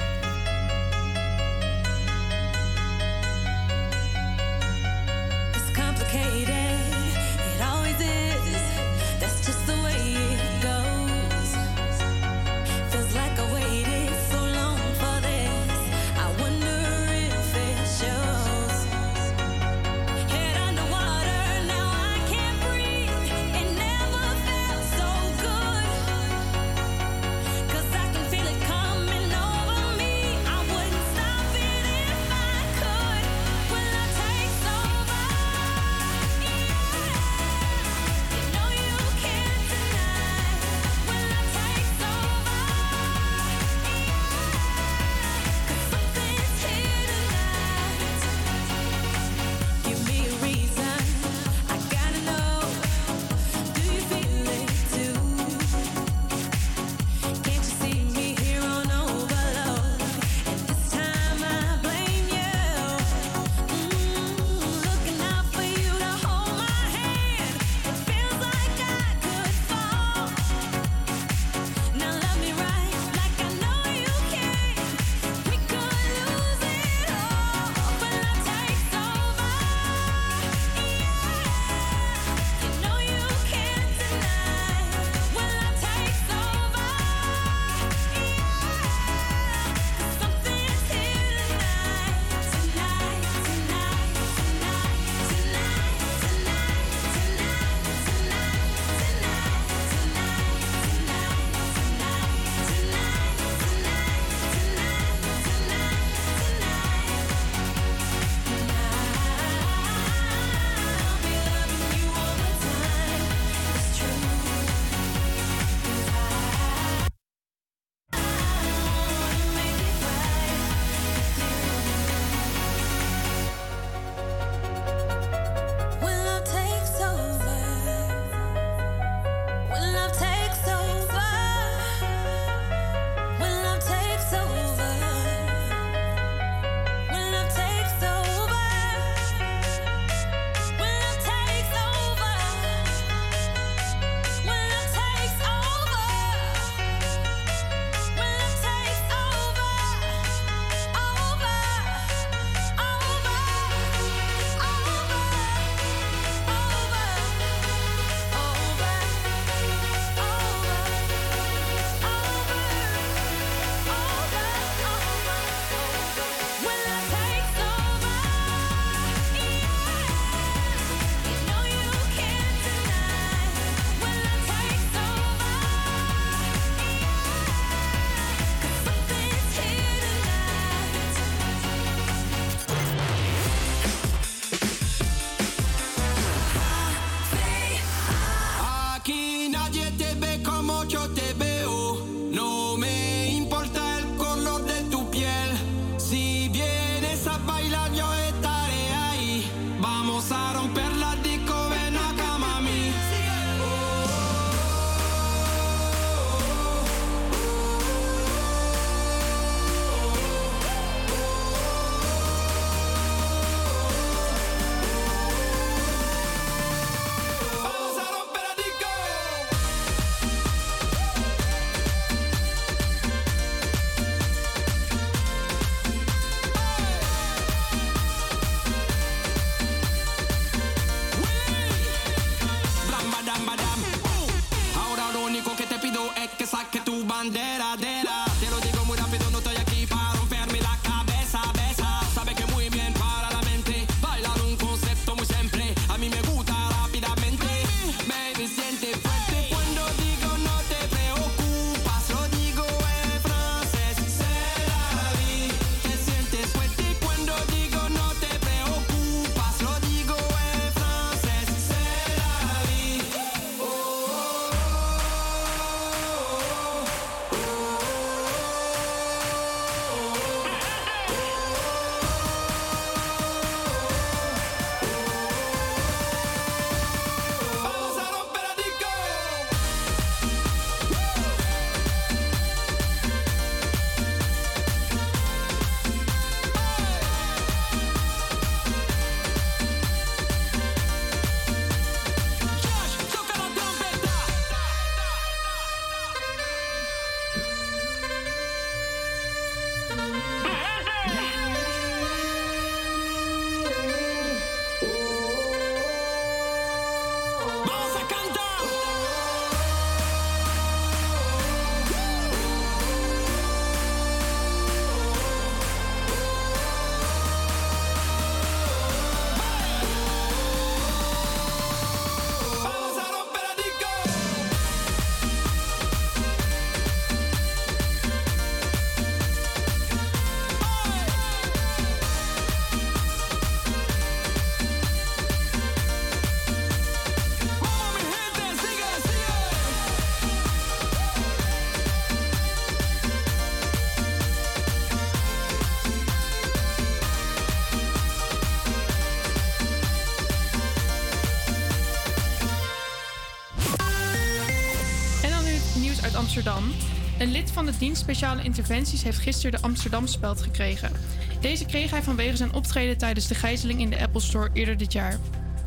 lid van de dienst Speciale Interventies heeft gisteren de Amsterdam-speld gekregen. Deze kreeg hij vanwege zijn optreden tijdens de gijzeling in de Apple Store eerder dit jaar.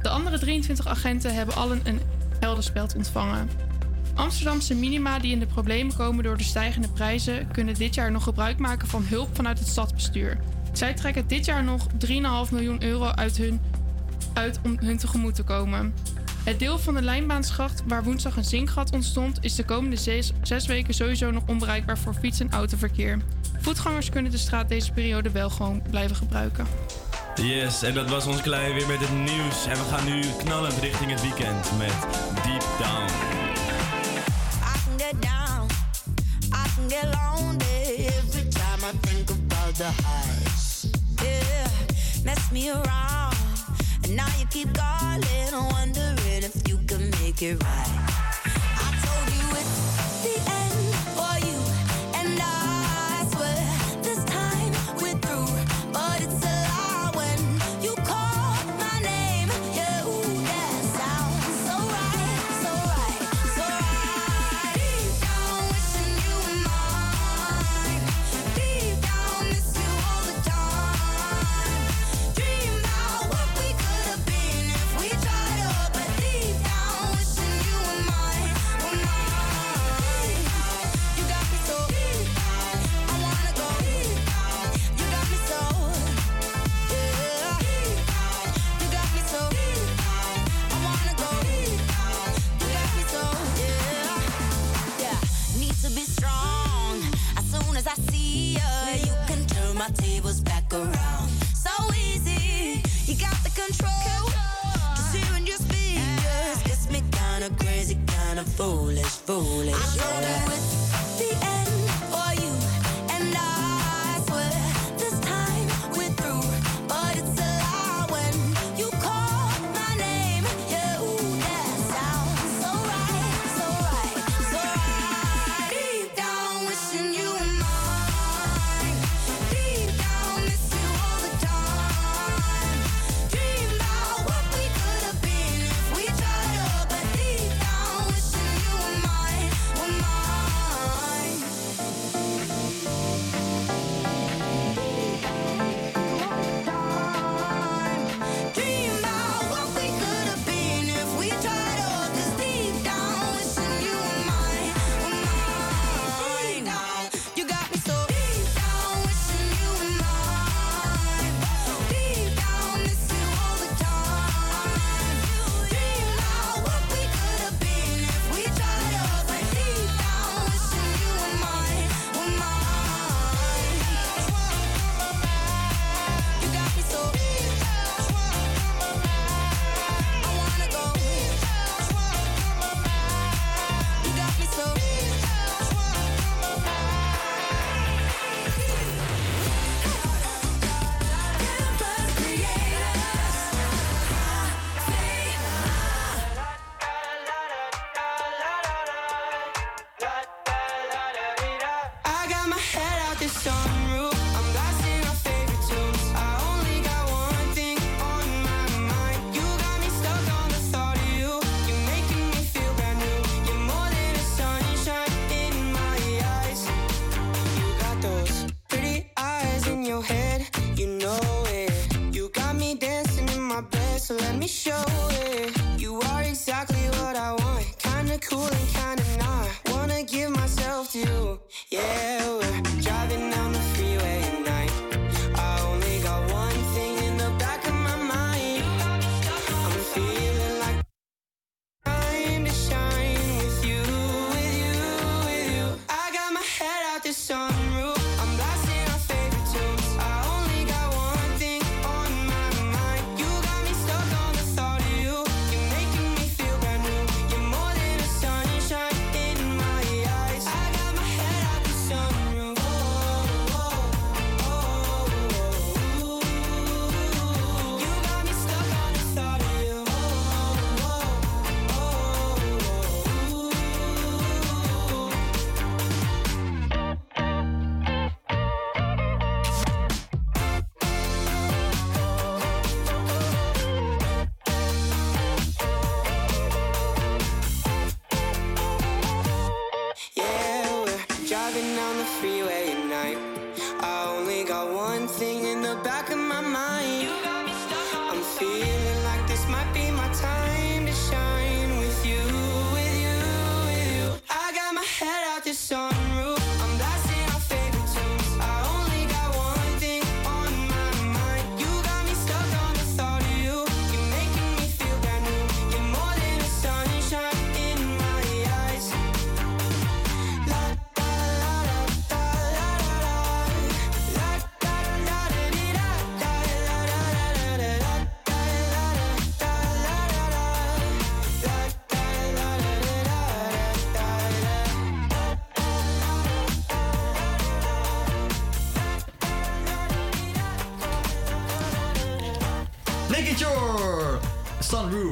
De andere 23 agenten hebben allen een elderspeld ontvangen. Amsterdamse minima die in de problemen komen door de stijgende prijzen, kunnen dit jaar nog gebruik maken van hulp vanuit het stadsbestuur. Zij trekken dit jaar nog 3,5 miljoen euro uit, hun, uit om hun tegemoet te komen. Het deel van de lijnbaanschacht waar woensdag een zinkgat ontstond, is de komende zes, weken sowieso nog onbereikbaar voor fiets- en autoverkeer. Voetgangers kunnen de straat deze periode wel gewoon blijven gebruiken. Yes, en dat was ons klein weer met het nieuws. En we gaan nu knallend richting het weekend met Deep Down. Yeah, mess me around. And now you keep calling, wondering if you can make it right. I told you it's the end for you. foolish.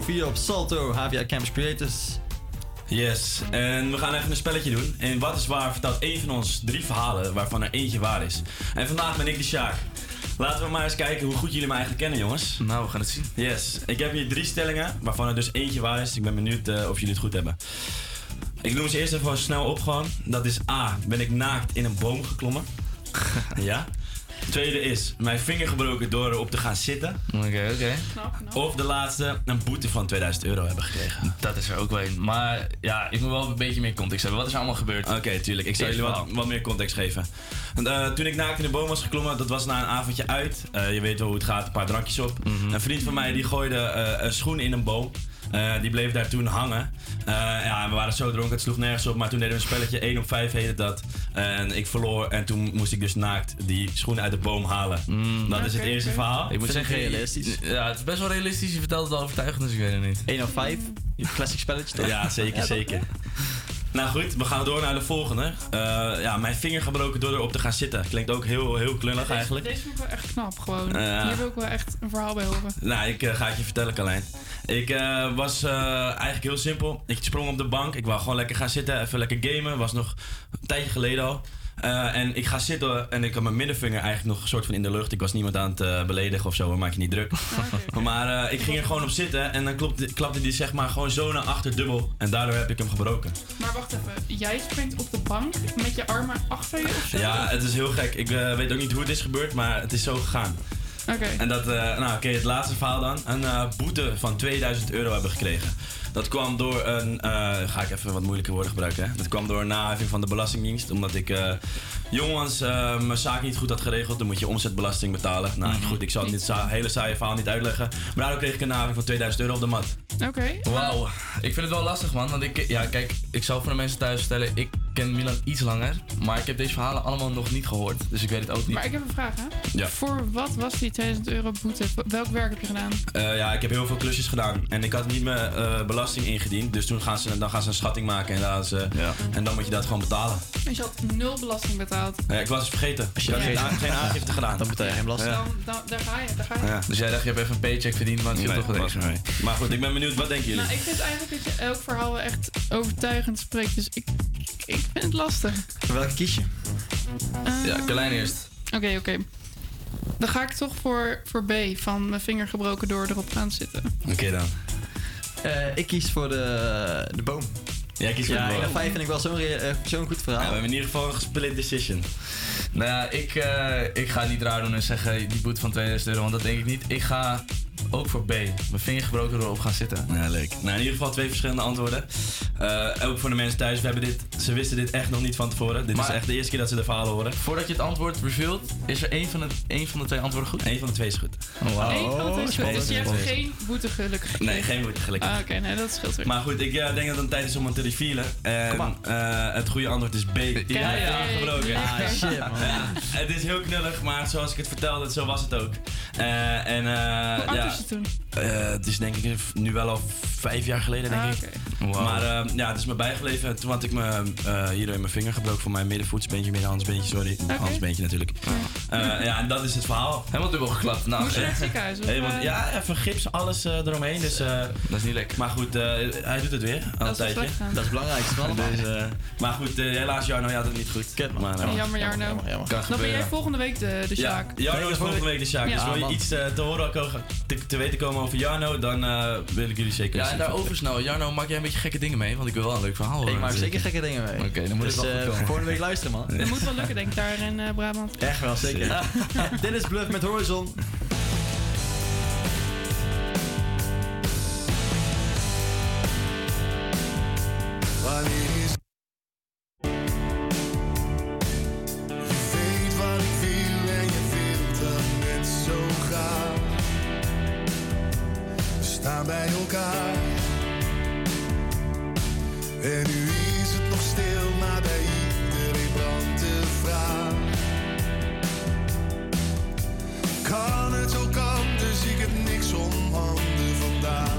Hier op Salto, HVA Campus Creators. Yes, en we gaan even een spelletje doen. En wat is waar vertelt één van ons drie verhalen waarvan er eentje waar is. En vandaag ben ik de Sjaak. Laten we maar eens kijken hoe goed jullie me eigenlijk kennen, jongens. Nou, we gaan het zien. Yes, ik heb hier drie stellingen waarvan er dus eentje waar is. Ik ben benieuwd eh, of jullie het goed hebben. Ik noem ze eerst even snel op gewoon. Dat is A, ben ik naakt in een boom geklommen? ja. Tweede is, mijn vinger gebroken door erop te gaan zitten. Oké, oké. Of de laatste, een boete van 2000 euro hebben gekregen. Dat is er ook wel een. Maar ja, ik moet wel een beetje meer context hebben. Wat is er allemaal gebeurd? Oké, tuurlijk. Ik zal Eerst jullie wat, wat meer context geven. Eh, toen ik naakt in de boom was geklommen, dat was na een avondje uit. Eh, je weet wel hoe het gaat, een paar drankjes op. Een vriend van mij die gooide eh, een schoen in een boom. Eh, die bleef daar toen hangen. Eh, ja, we waren zo dronken, het sloeg nergens op. Maar toen deden we een spelletje, 1 op 5 heette dat. En ik verloor en toen moest ik dus naakt die schoen uit de boom halen. dat is het eerste verhaal. Ik moet zeggen, Ja, het is best wel realistisch. Je vertelt het al overtuigend, dus ik weet het niet. 1 op 5, je classic spelletje toch? Ja, zeker, zeker. Nou goed, we gaan door naar de volgende. Eh, ja, mijn vinger gebroken door erop te gaan zitten. Klinkt ook heel, heel klunnig eigenlijk. Deze vond ik wel echt knap, gewoon. Ja. Hier wil ik wel echt een verhaal bij horen. Nou, ik eh, ga het je vertellen, Carlijn. Ik eh, was eigenlijk heel simpel. Ik sprong op de bank. Ik wou gewoon lekker gaan zitten, even lekker gamen. Was nog een tijdje geleden al. Eh, en ik ga zitten en ik had mijn middenvinger eigenlijk nog een soort van in de lucht. Ik was niemand aan het eh, beledigen of zo, hoor, maak je niet druk. Maar eh, ik ging er gewoon op zitten en dan klopte, klapte die zeg maar gewoon zo naar achter dubbel. En daardoor heb ik hem gebroken. Maar wacht even, jij springt op de bank met je armen achter je of zo? Ja, het is heel gek. Ik weet ook niet hoe het is gebeurd, maar het is zo gegaan. Oké. En dat, nou oké, het laatste verhaal dan. Een boete van 2000 euro hebben gekregen. Dat kwam door een, eh, ga ik even wat moeilijke woorden gebruiken. Hè? Dat kwam door een naheffing van de Belastingdienst. Omdat ik eh, jongens eh, mijn zaak niet goed had geregeld. Dan moet je omzetbelasting betalen. Nou goed, ik zal het sa- hele saaie verhaal niet uitleggen. Maar daardoor kreeg ik een naheffing van 2000 euro op de mat. Oké. Wauw, ik vind het wel lastig man. Want ik, ja, kijk, ik zal voor de mensen thuis vertellen, ik ken Milan iets langer. Maar ik heb deze verhalen allemaal nog niet gehoord. Dus ik weet het ook niet. Maar ik heb een vraag, hè? Ja. Voor wat was die 2000 euro boete? Welk werk heb je gedaan? Eh, ja, ik heb heel veel klusjes gedaan. En ik had niet mijn eh, belasting ingediend. Dus toen gaan ze, dan gaan ze een schatting maken. En, dan ze, en dan moet je dat gewoon betalen. Dus je had nul belasting betaald. Ja, ik was het vergeten. Had geen, vergeten. geen aangifte gedaan. Dan betaal je geen belasting. Ja. Dan, dan, daar ga je, daar ga je. Ja. Dus jij dacht, je hebt even een paycheck verdiend, maar het viel Nee, toch wel eens. mee. Maar goed, ik ben benieuwd. Wat denken jullie? Nou, ik vind eigenlijk dat je elk verhaal wel echt overtuigend spreekt. Dus ik, ik vind het lastig. Welke kies je? Ja, Carlijn eerst. Oké, oké. Dan ga ik toch voor, voor B, van mijn vinger gebroken door erop gaan zitten. Oké dan. Eh, ik kies voor de, de boom. Ja, de boom. 1 op 5 vind ik wel zo'n zo'n goed verhaal. Ja, we hebben in ieder geval een split decision. Nou ja, ik, eh, ik ga niet raar doen en zeggen die boete van 2000 euro, want dat denk ik niet. Ik ga ook voor B. Mijn vinger gebroken door op gaan zitten. Ja, leuk. Nou, in ieder geval twee verschillende antwoorden. Eh, ook voor de mensen thuis, we hebben dit, ze wisten dit echt nog niet van tevoren. Dit Maar- is echt de eerste keer dat ze de verhalen horen. Voordat je het antwoord revealt, is er één van de, één van de twee antwoorden goed? Eén van de twee is goed. Oh, wauw. Eén van de twee is goed, dus je hebt geen boete gelukkig gekregen. Nee, geen moeite gelukkig. Ah, Oké, nee, dat scheelt weer. Maar goed, ik eh, denk dat het een tijd is om het te revealen. En eh, het goede antwoord is B. Ja, Kijk. ja, gebroken. Ah, shit, man. Ja, het is heel knullig, maar zoals ik het vertelde, zo was het ook. Eh, en, eh, Hoe oud ja, toen? eh, het is denk ik nu wel al vijf jaar geleden, denk Ah, ik. Maar eh, ja, het is me bijgebleven. Toen had ik me eh hier in mijn vinger gebroken voor mijn middenvoetsbeentje, middenhandsbeentje, sorry. Handsbeentje natuurlijk. Eh, ja, en dat is het verhaal. Helemaal dubbel geklapt. Nou, Moest je naar het ziekenhuis? Of, Helemaal, ja, even gips, alles eromheen. Dus, eh, dat is niet lekker. Maar goed, eh, hij doet het weer. Al Dat een is. Dat is het belangrijkste van allemaal. Dus, eh, maar goed, eh, helaas Jarno, had het niet goed. Kut, man. Maar, eh, Jammer, Jarno. jammer, jammer. Kan Dan ben jij volgende week de, de ja, Sjaak. Jarno is volgende week de Sjaak. Ja. Dus wil je iets te horen komen, te weten komen over Jarno, dan uh, wil ik jullie zeker Ja, en daarover snel. Jarno, maak jij een beetje gekke dingen mee? Want ik wil wel een leuk verhaal horen. Ik maak zeker gekke dingen mee. Oké, dan moet dus, ik wel uh, volgende week luisteren, man. Dat moet wel lukken, denk ik, daar in eh, Brabant. Echt wel, zeker. Dit is Bluff met Horizon. En nu is het nog stil, maar bij iedereen brandt de vraag. Kan het ook anders, ik heb niks om handen vandaag.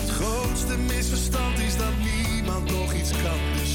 Het grootste misverstand is dat niemand nog iets kan, dus.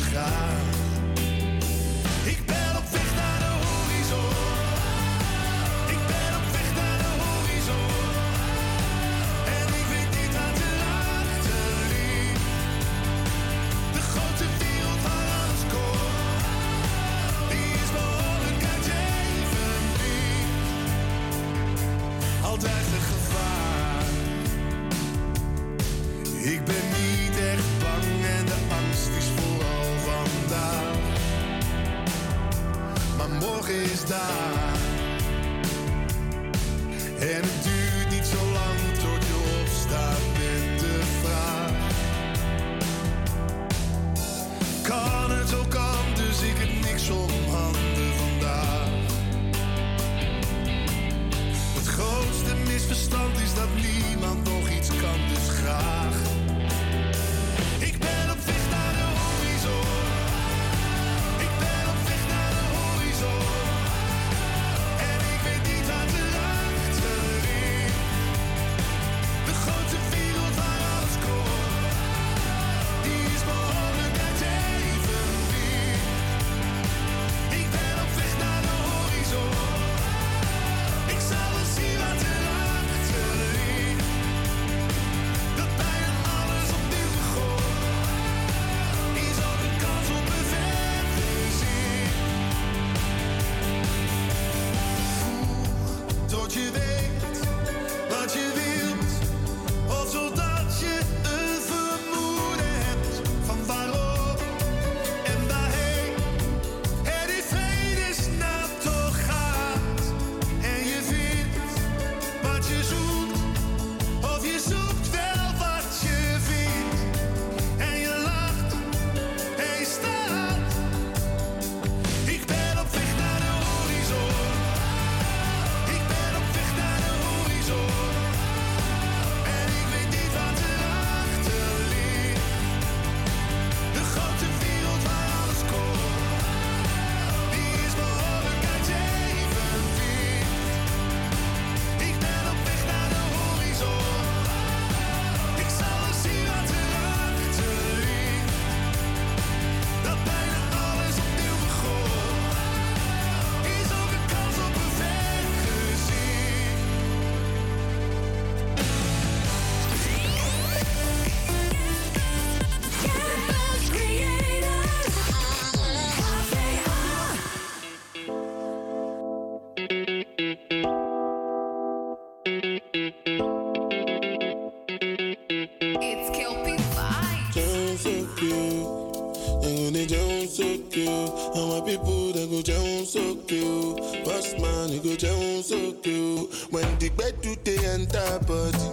go jẹun sókè o. When the gbedu dey enter body.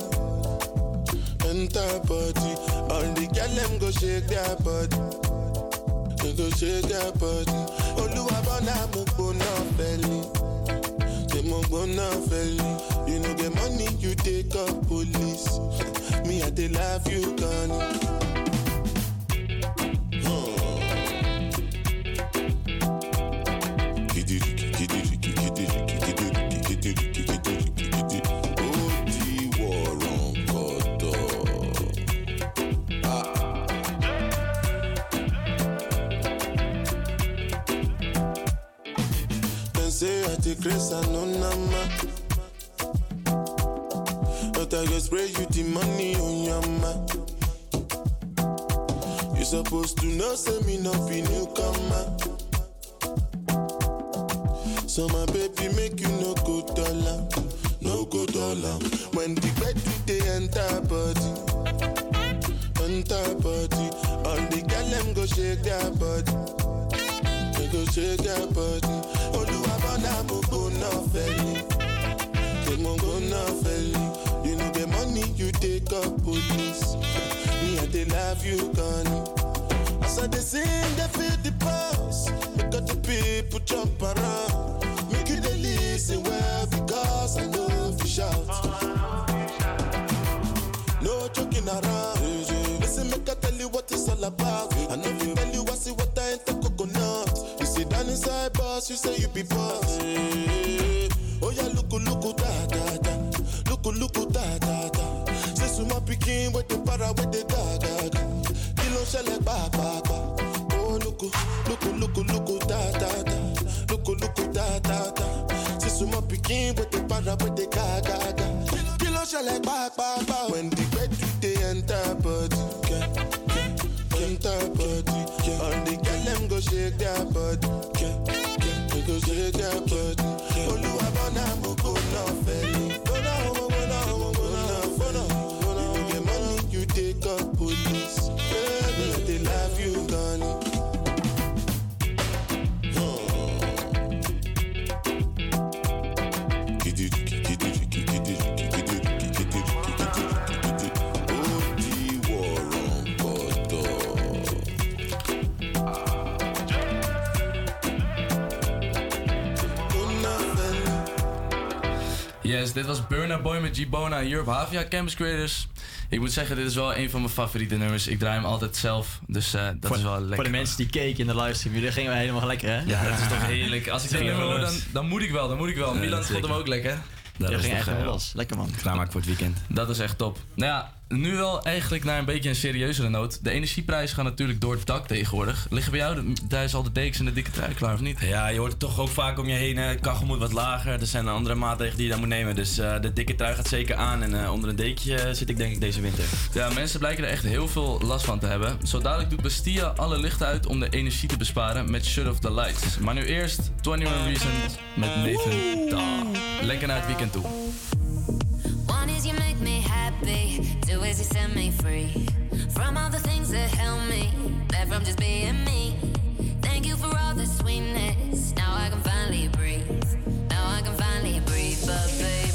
Enter body. All the girl dem go shake their with the para with the ga ga ga. Kilo shell ba ba ba. When the bed do they enter body, yeah, yeah, enter body. Yeah. All the girl them go shake their body, yeah, yeah, they go shake their body. Oluwabana mo go na feli. Go na, go na, go na, go na, go na. You get money, you take up police. Yeah, yeah, they love you gone. Dit was Burna Boy met G-Bona hier op Havia Campus Creators. Ik moet zeggen, dit is wel een van mijn favoriete nummers. Ik draai hem altijd zelf, dus eh, dat voor, is wel lekker. Voor de mensen die keken in de livestream, jullie gingen we helemaal lekker, hè? Ja, dat is toch heerlijk. Als ik dit nummer hoor, dan, dan moet ik wel, dan moet ik wel. Ja, Milan vond hem ook lekker. Dat Ja, ging echt eh, helemaal los. Lekker man. Klaarmaken voor het weekend. Dat is echt top. Nou ja, nu wel eigenlijk naar een beetje een serieuzere noot. De energieprijzen gaan natuurlijk door het dak tegenwoordig. Liggen bij jou de- thuis al de dekens en de dikke trui klaar of niet? Ja, je hoort het toch ook vaak om je heen. hè. Kachel moet wat lager. Er zijn andere maatregelen die je dan moet nemen. Dus eh, de dikke trui gaat zeker aan. En eh, onder een dekje eh, zit ik denk ik deze winter. Ja, mensen blijken er echt heel veel last van te hebben. Zo dadelijk doet Bastia alle lichten uit om de energie te besparen met Shut Off The Lights. Maar nu eerst 21 Reasons met Nathan Dahl. Lekker naar het weekend toe. One is you make me happy, two is you set me free from all the things that help me, from just being me. Thank you for all the sweetness. Now I can finally breathe. Now I can finally breathe. But baby,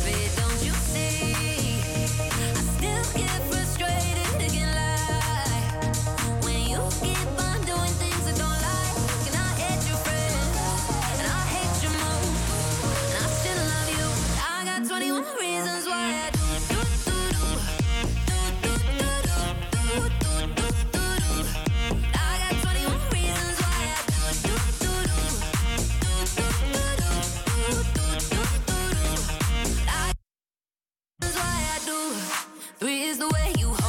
Three is the way you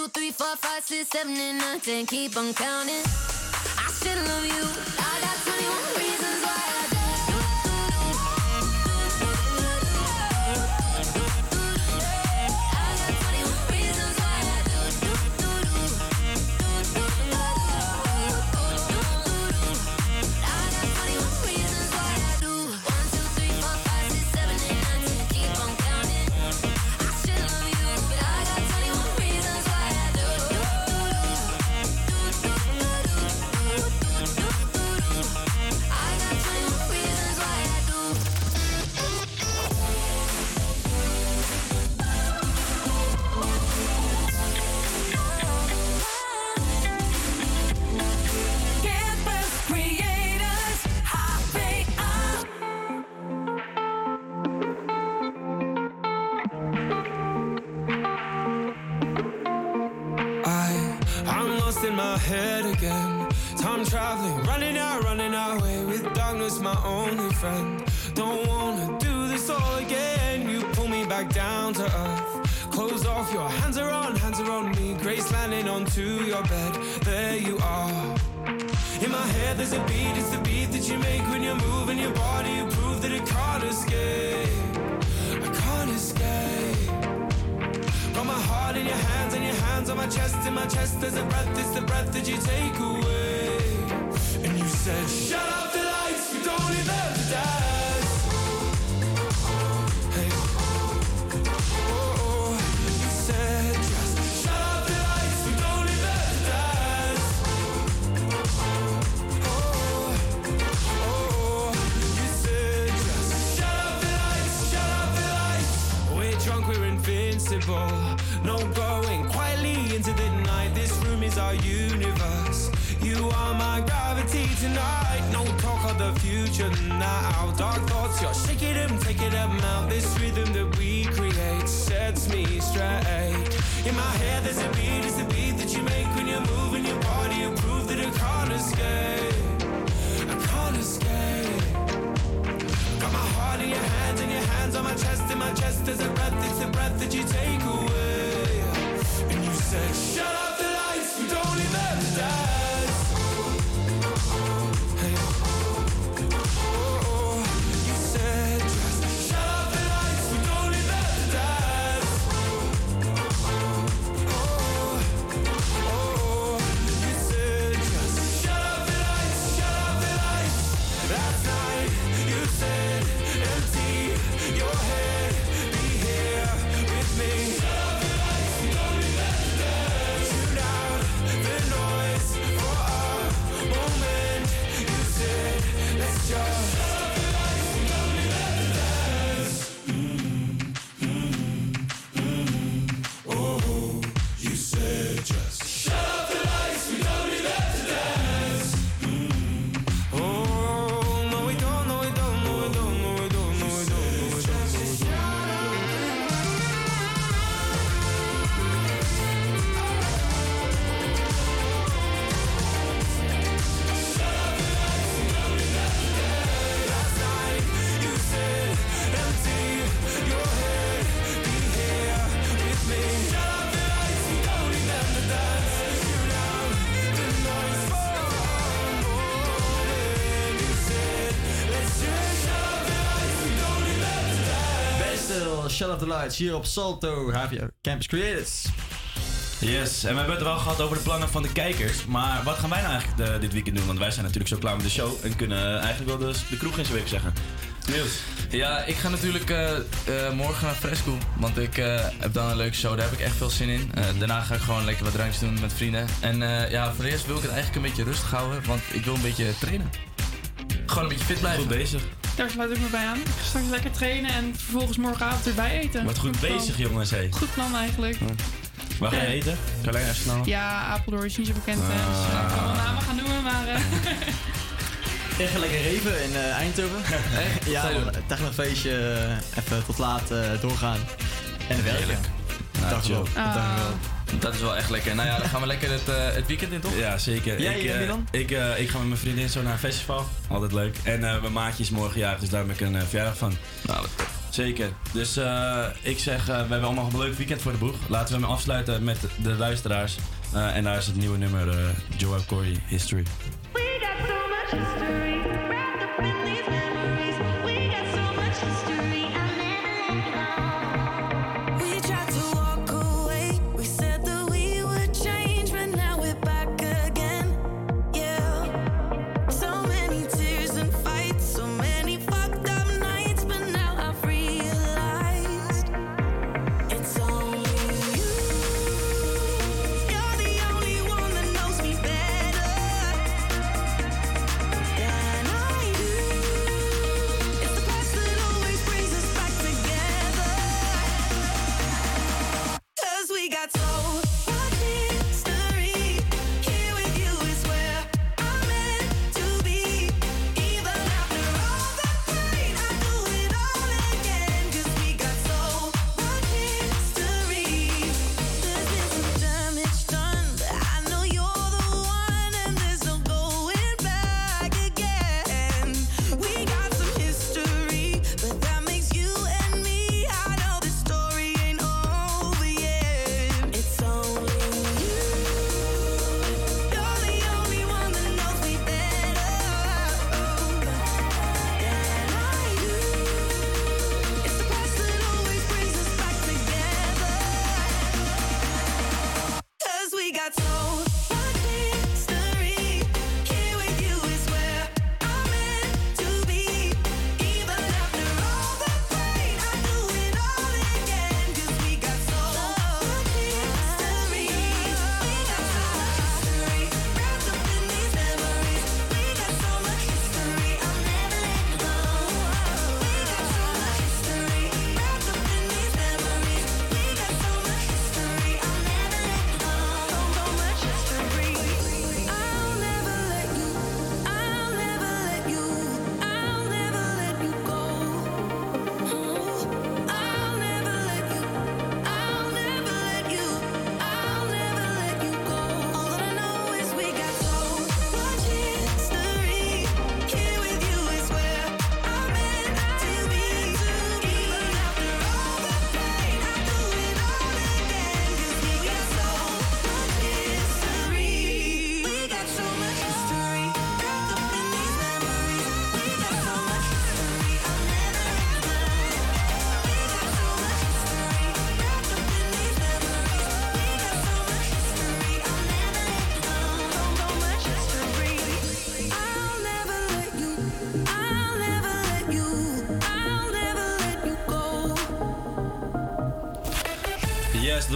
two, three, four, five, six, seven, eight, nine, ten. Keep on counting. I still love you. Shut Up The Lights hier op Salto HVA Campus Creators. Yes, en we hebben het wel gehad over de plannen van de kijkers. Maar wat gaan wij nou eigenlijk de- dit weekend doen? Want wij zijn natuurlijk zo klaar met de show en kunnen eigenlijk wel de, de kroeg in zijn week zeggen. Niels. Ja, ik ga natuurlijk eh, eh, morgen naar Fresco. Want ik eh, heb dan een leuke show, daar heb ik echt veel zin in. Eh, daarna ga ik gewoon lekker wat drankjes doen met vrienden. En eh, ja, voor de rest wil ik het eigenlijk een beetje rustig houden. Want ik wil een beetje trainen. Gewoon een beetje fit blijven. Goed bezig. Daar sluit ik me bij aan. Ik ga straks lekker trainen en vervolgens morgenavond erbij eten. Wat goed bezig, jongens. Hé. Goed plan eigenlijk. Waar ga je Ja. eten? Carlijn, even snel. Ja, Apeldoorn is niet zo bekend. hè, Ah. Dus, eh, ik kan wel namen gaan noemen, maar... eh, Ik ga lekker reven in eh, Eindhoven. Echt? ja, technofeestje, eh, even tot laat eh, doorgaan. En werken. Dag wel. Dag wel. Dat is wel echt lekker. Nou ja, dan gaan we lekker het, eh, het weekend in, toch? Ja, zeker. Jij, ik, eh, Milan? ik, eh, ik ga met mijn vriendin zo naar een festival. Altijd leuk. En eh, mijn maatje is morgen jarig, dus daar heb ik een verjaardag van. Nou, Zeker. Dus eh, ik zeg, eh, we hebben allemaal een leuk weekend voor de boeg. Laten we hem afsluiten met de luisteraars. Eh, en daar is het nieuwe nummer, Joel Corey History. We got so much history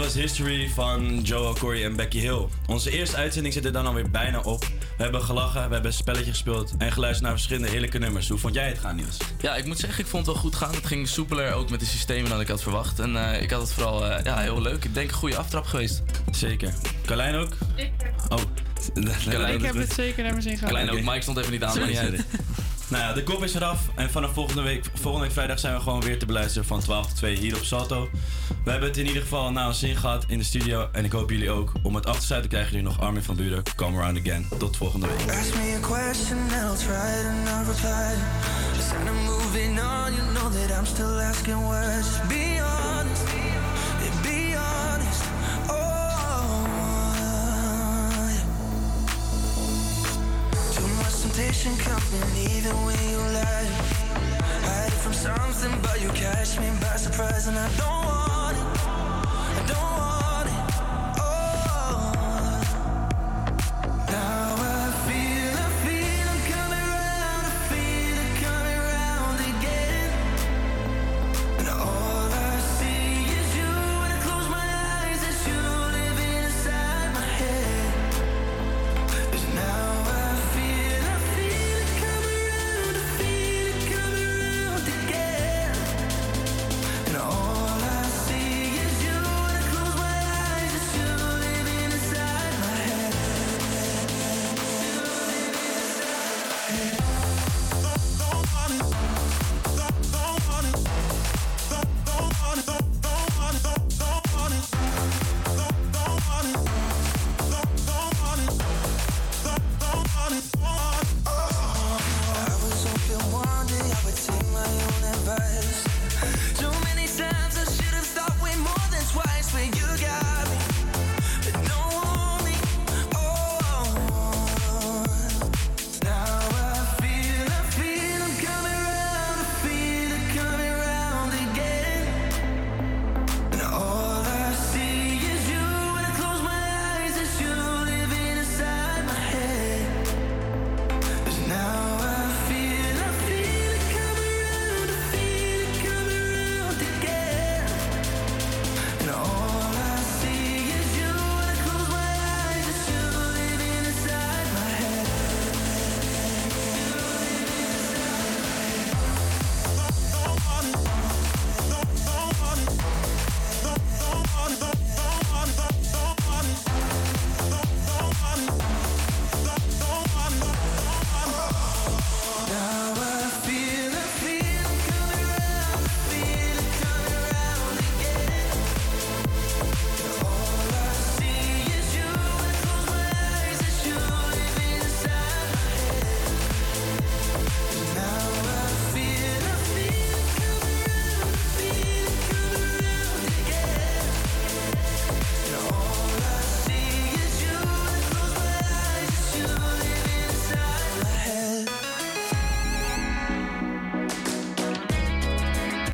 was History van Joel Corey en Becky Hill. Onze eerste uitzending zit er dan alweer bijna op. We hebben gelachen, we hebben een spelletje gespeeld en geluisterd naar verschillende heerlijke nummers. Hoe vond jij het gaan, Niels? Ja, ik moet zeggen, ik vond het wel goed gaan. Het ging soepeler ook met de systemen dan ik had verwacht. En eh, ik had het vooral eh, ja, heel leuk. Ik denk een goede aftrap geweest. Zeker. Carlijn ook? Ik Oh. ik heb het zeker naar mijn zin gehad. Klein ook, Mike stond even niet aan, maar niet Sorry, uit. Nou ja, de kop is eraf. En vanaf volgende week, volgende week vrijdag zijn we gewoon weer te beluisteren van 12 tot 2 hier op Salto. We hebben het in ieder geval naar ons zin gehad in de studio. En ik hoop jullie ook. Om het af te sluiten krijgen jullie nog Armin van Buren. Come around again. Tot volgende week. Ask me a question I'll try reply. Temptation coming even when you lie. Hide from something, but you catch me by surprise, and I don't.